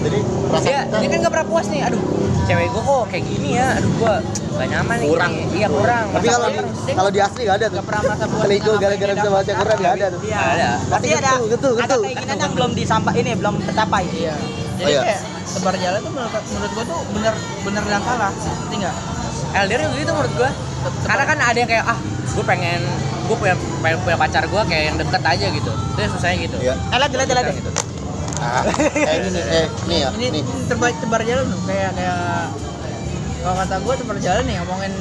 jadi rasa dia, kita dia kan gak pernah puas nih aduh cewek gue kok kayak gini ya aduh gue gak nyaman nih Kurang. gini. iya kurang Tapi kalau di kalau di asli nggak ada tuh. nggak pernah merasa puas Selingkuh gara-gara bisa baca Quran nggak ada tuh. Iya. Ada. Pasti ada betul, ada betul. keinginan yang belum disampai ini belum tercapai. Iya. Jadi Oh, iya. kayak tebar jalan tuh menurut, menurut gua tuh bener bener dan salah. Ngerti nggak? LDR juga gitu menurut gue karena kan ada yang kayak ah gue pengen gue punya, pengen punya pacar gue kayak yang deket aja gitu itu yang susahnya gitu Iya. Eh, lihat lihat lihat. gitu. ah kayak ini nih eh nih ya Ini nih tebar tebar jalan tuh kayak kayak kalau kata gua tebar jalan nih ngomongin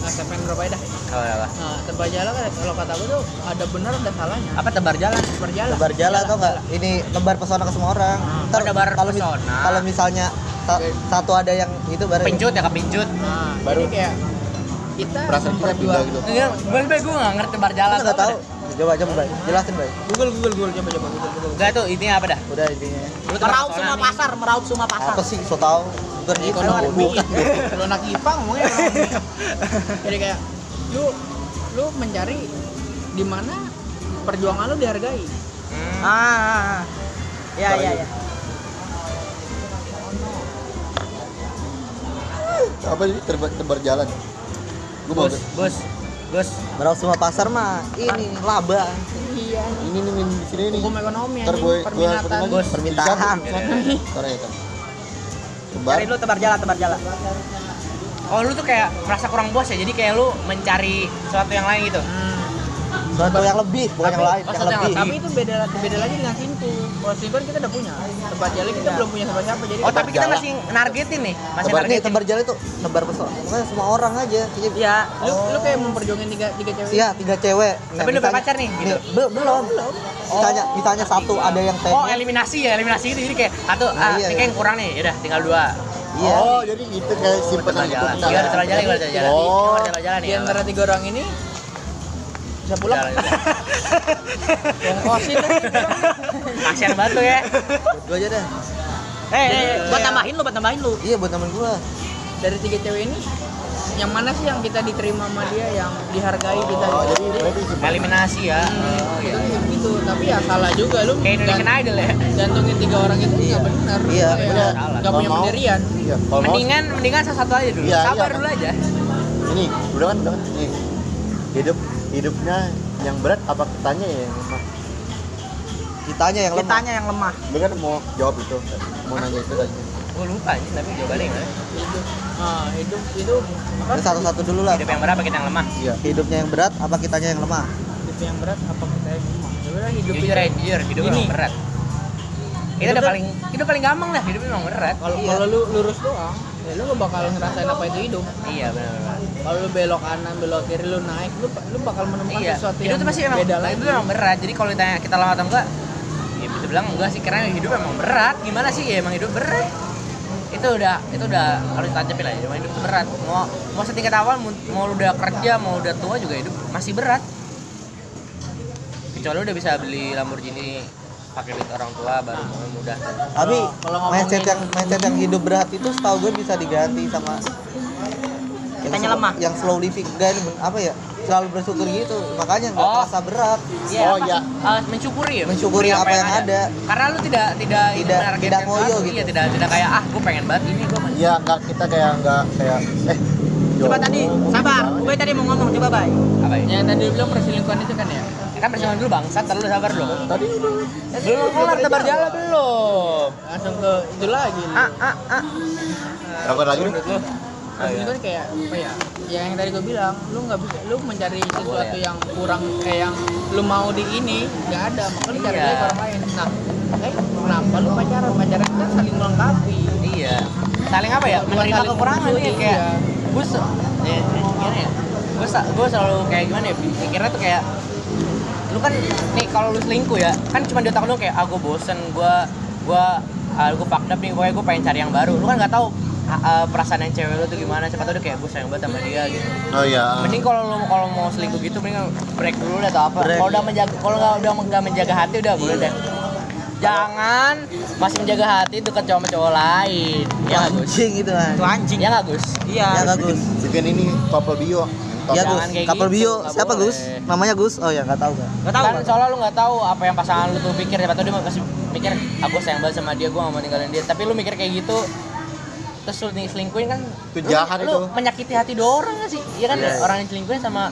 nah, sampai berapa ya dah? Apa, apa? Nah, tebar jalan kan kalau kata gua tuh ada benar ada salahnya. apa tebar jalan Tebar jalan. Tebar jalan atau enggak? Ini tebar pesona ke semua orang. Ntar Oh, tebar kalau mis- pesona. kalau misalnya sa- satu ada yang itu baru pincut ya kepincut Nah, Baru. jadi kayak kita perasaan kita memperjuang- gitu enggak gue gue gak ngerti tebar jalan apa tahu. Coba coba Bay. Jelasin, Bay. Google Google Google coba coba Google Google. Enggak tuh intinya apa dah? Udah intinya. Meraup semua pasar, meraup semua pasar. Apa sih? So tahu. Bukan gitu. ekonomi Bukan. lu anak IPA ngomongnya jadi kayak lu lu mencari di mana perjuangan lu dihargai Hmm. Ah, ah, ah. Ya ya ya. apa ini tebar, tebar jalan gue mau Gus, Gus, Gus. Meraup semua pasar mah ini laba. iya ini nih di sini nih hukum ekonomi ntar gue gue Gus, permintaan. ntar ya kan tebar Cari lu tebar jalan, tebar jalan. Oh lu tuh kayak merasa kurang puas ya, jadi kayak lu mencari sesuatu yang lain gitu. Suatu yang lebih, bukan yang lain, oh, yang lebih. tapi itu beda beda lagi dengan simpu kalau simpu kan kita udah punya tempat jalan kita belum punya siapa siapa jadi Oh tapi kita jalan. masih nargetin nih, masih Tebar nargetin. tebar jalan itu tebar pesona. Pokoknya semua orang aja. Iya. lu lu kayak memperjuangin tiga tiga cewek Iya, tiga cewek. Tapi lu pacar nih, gitu? be- belum. Misalnya, misalnya satu ada yang Oh pengen. eliminasi ya, eliminasi gitu jadi kayak satu Nah, ah, iya, ini iya. kayak yang kurang nih, udah tinggal dua. Iya. oh jadi itu kayak simpenan Tebar itu jalan, bentar. iya jalan, tebar jalan? Oh. Tebar jalan di nih. antara tiga orang ini bisa pulang ongkosin lah Kasian banget tuh ya. Gua aja dah. Eh, eh, Jadi, buat kayak- tambahin lu, buat tambahin lu. Iya, buat temen gua. dari tiga cewek ini yang mana sih yang kita diterima sama dia yang dihargai kita oh jadi berarti Eliminasi ya. Hmm, kita yang gitu tapi ya salah juga lu Kayak Indonesian Idol ya. gantungin tiga orang itu nggak benar Iya, benar. nggak Kalau punya mau- pendirian iya kalau mau Mendingan mendingan salah satu aja dulu. Iya, Sabar iya. dulu aja. ini udah kan udah kan nih hidup hidupnya yang berat apa kitanya ya yang lemah Kitanya yang lemah. Kitanya yang lemah. lu kan mau jawab itu mau nanya itu tadi Gue lupa aja tapi jawabannya gimana? hidup ah hidup itu apa satu-satu dulu lah. Hidup yang berapa kita yang lemah? iya Hidupnya yang berat apa kitanya yang lemah? hidup yang berat apa kita yang lemah sebenarnya hidup Jujur ya, jujur, hidup emang berat. Itu udah paling hidup paling gampang dah, hidup emang berat. kalau Iya. kalau lu lurus doang ya lu gak bakal ngerasain apa itu hidup Iya benar-benar. Kalau lu belok kanan belok kiri lu naik lu lu bakal menemukan Iya, sesuatu hidup yang itu pasti emang beda nah, lagi itu emang berat. Jadi kalau ditanya kita lama atau enggak, ya bisa bilang enggak sih karena hidup emang berat. Gimana sih ya emang hidup berat. Itu udah itu udah harus ditancapin lah. Emang hidup itu berat. Mau mau setingkat awal mau, lu udah kerja mau udah tua juga hidup masih berat. Kecuali lu udah bisa beli Lamborghini pakai duit orang tua baru mau mudah. Tapi kalau mindset yang mindset yang hidup berat itu setahu gue bisa diganti sama kitanya slow- lemah. yang slow living. Dan apa ya? Selalu bersyukur gitu. Makanya nggak Oh. terasa berat. Iya, oh apa? ya Eh, mensyukuri ya? Mensyukuri apa yang ada. karena lu tidak tidak Tidak- tidak ngoyo sesuatu. gitu. iya tidak tidak kayak ah gue pengen banget ini gue Iya, nggak kita kayak nggak kayak eh coba yo, tadi sabar. Gue tadi mau ngomong coba bay apa ya? Yang tadi lu bilang perselingkuhan itu kan ya? Kan persiapan dulu bangsat terlalu sabar dulu tadi udah. Belum kelar tebar jalan belum? Langsung ke itu lagi ah ah ah. Lakukan lagi menurut lu perselingkuhan kayak apa ya ya yang tadi gue bilang lu nggak bisa lu mencari sesuatu yang kurang kayak yang lu mau di ini nggak ada makanya lu cari Iya. lagi orang lain. Nah eh kenapa lu pacaran? Pacaran kan saling melengkapi. Iya. Saling apa ya? Menerima kekurangan ya kayak iya. gue se ya, gimana ya? Gue gue selalu kayak gimana ya mikirnya tuh kayak lu kan nih kalau lu selingkuh ya kan cuma di otak lu kayak ah gue bosen gue gue ah, gue fucked up nih pokoknya gue pengen cari yang baru. Lu kan nggak tahu ah, ah, perasaan yang cewek lu tuh gimana? Siapa tahu dia kayak gue sayang banget sama dia gitu. Oh iya mending kalau lu kalau mau selingkuh gitu mending break dulu deh atau apa. Break. kalau udah menjaga kalau nggak udah nggak menjaga hati udah boleh deh. Jangan masih menjaga hati deket cowok cowok lain. Ya Gus? Anjing gitu kan itu anjing. Ya nggak Gus? Iya. Ya nggak Gus. Bikin ini couple bio. Ya Jangan Gus. kayak couple gitu, bio. siapa boleh. Gus? Namanya Gus? Oh ya nggak tahu kan gak tahu kan soalnya lu nggak tahu apa yang pasangan lu tuh pikir. Siapa tahu dia masih mikir ah gue sayang banget sama dia gue gak mau tinggalin dia. Tapi lu mikir kayak gitu terus lu nih selingkuhin kan. Itu lu- jahat lu, itu. menyakiti hati dua orang gak sih? Iya kan? Iya, iya. orang yang selingkuhin sama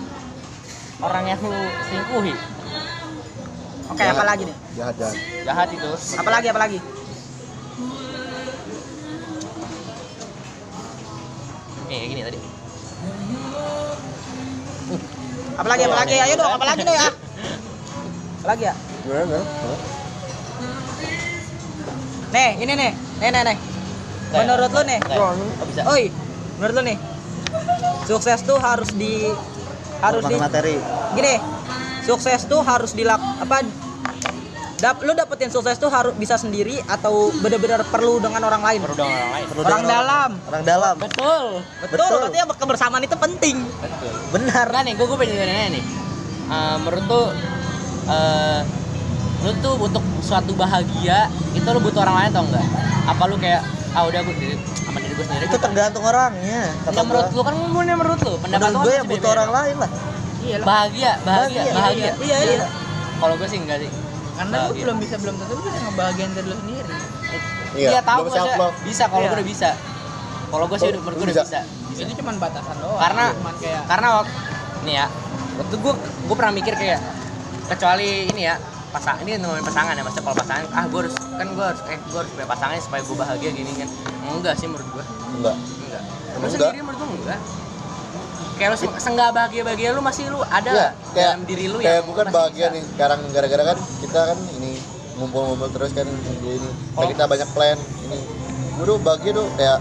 orang yang lu selingkuhi. Oke apa lagi nih? Jahat jahat. Jahat itu. Apa lagi apa lagi nih kayak gini tadi. Apa lagi apa lagi ayo dong apa lagi dong ya. Apa lagi ya nih ini nih. Nih nih nih menurut lu nih? Oh oi menurut lu nih? Sukses tuh harus di harus di materi. Gini sukses tuh harus dilak apa dap, lu dapetin sukses tuh harus bisa sendiri atau bener-bener perlu dengan orang lain? Perlu dong orang lain. Perlu orang dengan dalam. orang dalam. Betul. Betul, Betul. berarti kebersamaan itu penting. Betul. Benar. Nah nih, gue gue pengen nanya nih. Eh, menurut tuh, eh, lu tuh untuk suatu bahagia itu lu butuh orang lain atau enggak? Apa lu kayak ah udah gue diri sama diri gue sendiri? itu tergantung orangnya kata menurut lu kan ngomongnya menurut lu. Pendapat menurut gue kan yang butuh orang lain lah iya lah Bahagia, bahagia, Bahagia, bahagia. iya, iya. Kalau gue sih enggak sih. karena Bahagia. belum bisa belum tentu bisa ngebahagiain diri lu sendiri Iya, tahu belum gue bisa kalau Iya. gue udah bisa. Kalau gue sih udah menurut gue udah bisa? bisa. itu cuma batasan doang Karena cuman kayak karena waktu nih ya waktu gue gue pernah mikir kayak kecuali ini ya pasang ini ngomongin pasangan ya maksudnya kalau pasangan ah gue harus kan gue harus eh gue harus punya pasangan supaya gue bahagia gini kan. Enggak sih menurut gue enggak. Enggak. Lu Emang sendiri menurut gue enggak. Kayak lu se- seenggak bahagia bahagia lu masih lu ada lah kayak dalam diri lu kayak yang bukan bahagia bisa. nih sekarang gara-gara kan kita kan ini ngumpul-ngumpul terus kan minggu ini Oh. kita banyak plan ini. Gue tuh bahagia tuh kayak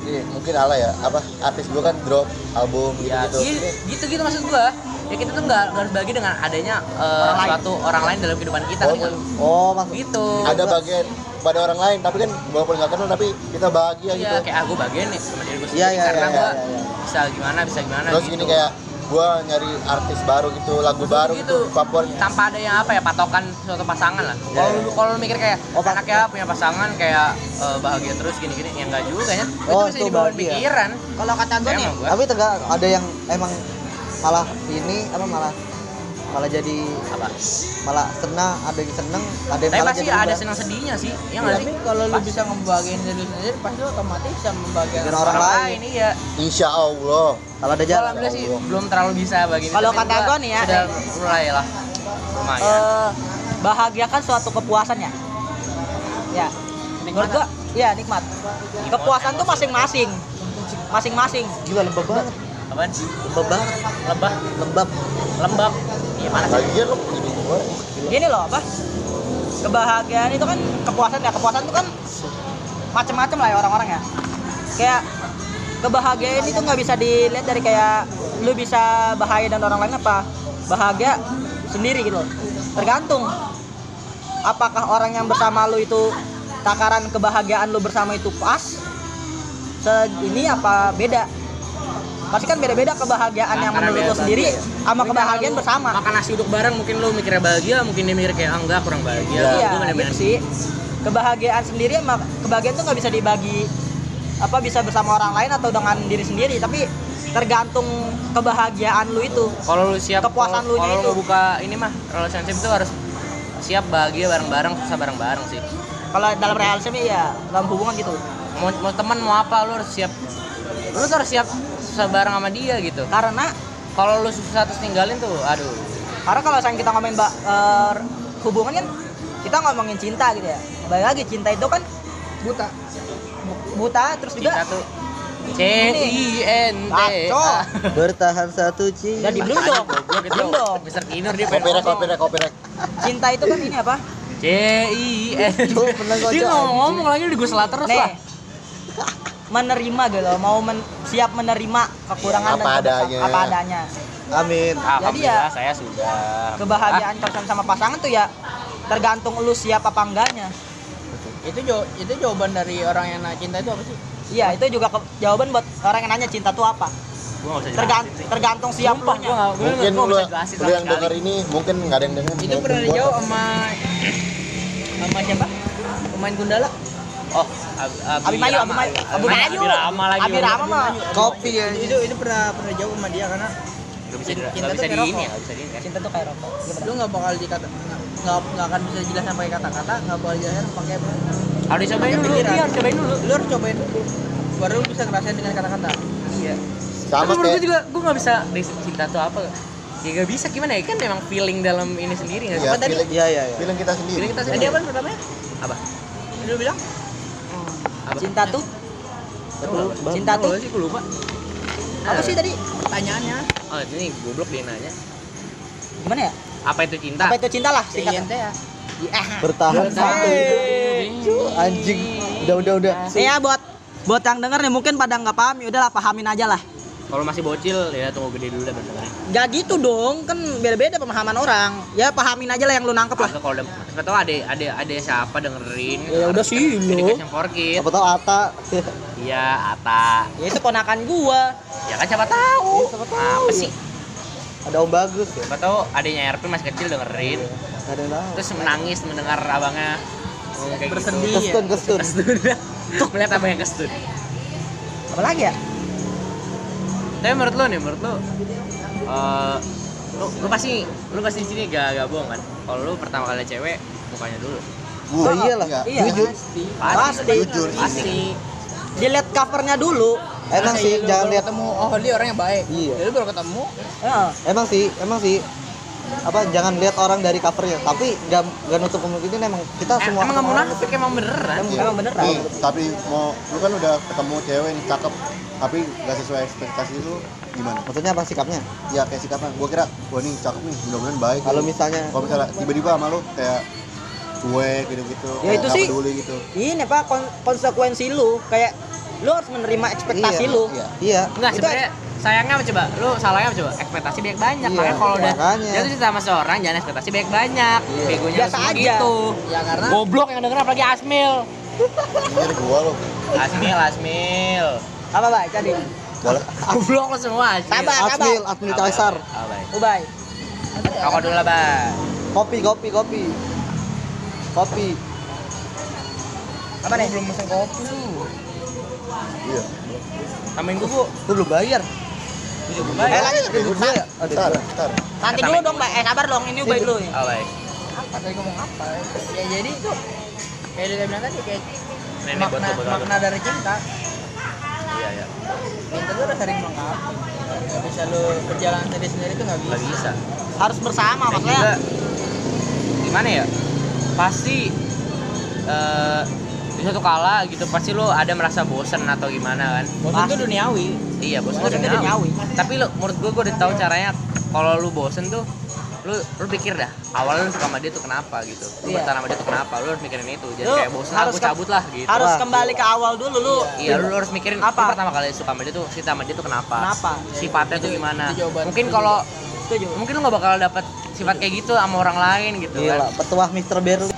ini mungkin ala ya apa artis gue kan drop album ya gitu-gitu. gitu gitu, gitu maksud gue ya kita tuh nggak harus bahagia dengan adanya eh, Orang lain. suatu orang lain dalam kehidupan kita Oh, kan oh maksud gitu ada bagian pada orang lain tapi kan walaupun nggak kenal tapi kita bahagia Iya, gitu kayak aku bahagia nih sama diri gue Iya, sendiri iya, karena iya, gue iya, iya. bisa gimana bisa gimana terus gitu. gini kayak gue nyari artis baru gitu lagu baru gitu, Papua tanpa ada yang apa ya patokan suatu pasangan lah. Iya, Kalau iya. lu kalau mikir kayak Oh, pak- anaknya punya pasangan kayak eh, bahagia terus gini-gini ya enggak juga ya. Oh, itu bisa itu dibawa bahagia. pikiran. kalau kata gue nih gua. tapi tegak ada yang emang malah ini apa malah malah jadi Apa? malah senang ada yang seneng ada yang Tapi malah pasti jadi ada senang sedihnya sih. Ya enggak tapi sih? kalau lu bisa ngebahagiain diri sendiri pasti lu otomatis bisa membahagiakan Dengan orang lain. iya. insya Allah kalau ada jalan alhamdulillah sih belum terlalu bisa begini. Kalau kata gua gua nih ya, sudah mulai lah. Lumayan. eh, bahagia kan suatu kepuasan ya ya menurut gua iya nikmat kepuasan tuh masing-masing masing-masing gila lembab banget Apaan? lembab. Banget Lebah, lembab. Lembab. Iya mana sih? bahagia lo ini gue gini loh apa? Kebahagiaan itu kan kepuasan ya. Kepuasan itu kan macem-macem lah ya orang-orang ya. Kayak kebahagiaan itu nggak bisa dilihat dari kayak lu bisa bahagia dan orang lain apa. Bahagia sendiri gitu loh. tergantung apakah orang yang bersama lu itu takaran kebahagiaan lu bersama itu pas se ini apa beda pasti kan beda-beda kebahagiaan yang menurut lu sendiri ya. sama kebahagiaan bersama Makan nasi uduk bareng mungkin lu mikirnya bahagia, mungkin dia mikir kayak ah, enggak kurang bahagia. Iya, Itu gitu sih. Kebahagiaan sendiri sama kebahagiaan tuh nggak bisa dibagi apa bisa bersama orang lain atau dengan diri sendiri, tapi tergantung kebahagiaan lu itu kalau lu siap Kepuasan lu nya kalau itu. buka ini mah relationship itu harus siap bahagia bareng-bareng susah bareng-bareng sih kalau dalam relationship ya dalam hubungan gitu mau, mau teman mau apa lu harus siap lu harus siap susah bareng sama dia gitu. Karena kalau lu susah terus ninggalin tuh aduh. Karena kalau misalnya kita ngomongin ba- eh, hubungan kan kita ngomongin cinta gitu ya. Balik lagi cinta itu kan buta. Bu- buta terus cinta juga tuh C I N T. Ngaco. A. Bertahan satu cinta. jadi belum dong? Belum dong. Mister Kinur dia pengen copyright, copyright. cinta itu kan ini apa? C I N Dia ngomong ngomong lagi di gue salah terus nih. lah menerima gitu loh. Mau men- siap menerima kekurangan Apa dan adanya. apa adanya. Amin. Alhamdulillah ya, saya sudah. kebahagiaan kalau sama pasangan tuh ya tergantung lu siap apa enggknya itu itu jawaban dari orang yang nanya cinta itu apa sih? Iya itu juga ke- jawaban buat orang yang nanya cinta tuh apa. Tergantung siap lu Sumpah, nya. gua nggak- gua Mungkin lu, lu yang sekali. dengar ini mungkin nggak ada yang dengar. itu pernah dijawab sama sama siapa? Pemain Gundala Oh, Ab- Abi Mayu, Abi Mayu, Abi Mayu. Abi Rama lagi. Abi Rama mah Kopi ya. itu itu pernah pernah jawab sama dia karena Gak bisa, Cinta gak bisa di ini ya, gak bisa di ini kan. cinta tuh kayak rokok Gimana? lu nggak bakal dikata nggak nggak nggak akan bisa jelasin pakai kata-kata nggak bakal jelasin pakai Harus dicobain dulu, iya harus cobain dulu. lu harus cobain dulu baru lu bisa ngerasain dengan kata-kata Iya. Sama Tapi menurut gue juga, gue gak bisa cinta tuh apa. Ya gak bisa, gimana ya, kan memang feeling dalam ini sendiri gak sih? ya, tadi? feeling, Iya iya iya. feeling kita sendiri. Feeling kita tadi sendiri. apa pertamanya Apa? lu bilang Apa? cinta tuh Apa? Cinta tuh? sih, gue lupa. apa sih tadi pertanyaannya Oh, ini goblok dia nanya. gimana ya Apa itu cinta? apa itu cinta lah singkat CINT ya Bertahan satu. Anjing. Udah udah udah. ya buat buat yang denger nih mungkin pada nggak paham ya udahlah pahamin aja lah Kalau masih bocil, ya tunggu gede dulu dah dengerin. Gak gitu dong, kan beda-beda pemahaman orang. Ya pahamin aja lah yang lu nangkep lah. Kalau udah, siapa tahu ada ada ada siapa dengerin. Ya udah sih, Jadi lo. yang for kid. Apa tau Ata? Iya, Ata. Ya itu ponakan gua. Ya kan siapa tahu. Iya, siapa tahu. Apa sih? Ada Om Bagus ya. Siapa tahu adanya Erpin masih kecil dengerin. Gak ada yang tahu. Terus menangis mendengar abangnya kayak Bersedih. gitu. Kestun kestun. Kestun. Melihat abangnya kestun. Apa lagi ya? Tapi menurut lo nih, menurut lo eh lu, lu pasti lu pasti di sini gak gak bohong kan? Kalau lu pertama kali cewek mukanya dulu. Gua, Oh, iyalah. Iya. Jujur. Pasti. Jujur. Pasti. Dilihat covernya dulu. Emang sih iya jangan lihat. ketemu oh dia orang yang baik Iya. Ya, lu baru ketemu Ya. Emang sih, emang sih apa jangan lihat orang dari covernya tapi gak, gak nutup kemungkinan emang kita Eh, semua emang gak semua orang munafik emang beneran. Emang- Iya. Emang beneran. Nih, tapi mau lu kan udah ketemu cewek nih cakep tapi gak sesuai ekspektasi lu gimana? maksudnya apa sikapnya Ya kayak sikapnya, gua kira wah nih cakep nih, mudah-mudahan baik. kalau misalnya kalau misalnya tiba-tiba sama lu kayak cuek gitu-gitu, Ya itu nggak sih. peduli gitu. Ini apa kon- konsekuensi lu kayak lu harus menerima ekspektasi Iya, lu. Iya. iya Enggak Itu sebenarnya sayangnya apa coba? Lu salahnya apa coba? Ekspektasi banyak banyak. Iya, Makanya kalau udah jatuh cinta sama seorang jangan ekspektasi banyak banyak. Iya. Begonya Biasa lu aja. gitu. ya karena Goblok yang denger apalagi Asmil. Ini dari gua lo. Asmil, Asmil. Apa, Bay? Tadi. Boleh. Goblok lo semua Asmil. Sabar. Admil Admil Kaisar? Ubay. Rokok dulu lah, Bay. kopi kopi kopi kopi Apa nih? belum pesen kopi lu Iya. Tambahin gue, Bu. lu belum bayar Eh, lanjut. Ribut gue ya ada Ntar, dua. ntar. Nanti dulu dong, Bay. Eh, sabar dong. Ini Ubay dulu. Oh, baik. apa tadi ngomong apa ya jadi itu kayak dia bilang tadi kayak makna makna dari cinta Iya, iya. cinta tuh udah sering melengkapi nggak bisa lu berjalan sendiri sendiri tuh nggak Gak bisa bisa. Harus bersama Dan maksudnya. juga gimana ya? Pasti eh di suatu kala gitu pasti lo ada merasa bosen atau gimana kan? bosan tuh duniawi Iya, bosen tuh tuh duniawi. duniawi. Tapi lo menurut gue gue udah tahu caranya kalau lu bosen tuh lu lu pikir dah awalnya lu suka sama dia tuh kenapa gitu lu Iya. bertahan sama dia tuh kenapa lu harus mikirin itu Lu kayak bosen harus aku ke- cabut lah gitu Harus Wah, kembali ke awal dulu lu. Iya, lu, lu harus mikirin Apa? lu pertama kali suka sama dia tuh cinta sama dia tuh kenapa? Kenapa? Sifatnya tuh Itu- gimana? itu jawaban Mungkin kalau mungkin lu gak bakal dapet sifat kayak gitu sama orang lain gitu gila kan. petuah Mr. Beru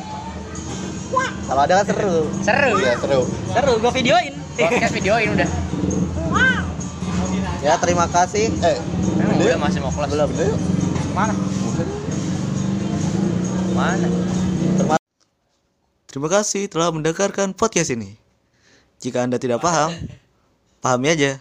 kalau ada kan seru Seru. Iya, seru. Seru, gua videoin. Podcast videoin udah. Ya terima kasih Eh, Emang udah masih mau kelas. belum udah yuk. Mana? Mana? Terima kasih telah mendengarkan podcast ini. Jika Anda tidak paham, pahami aja.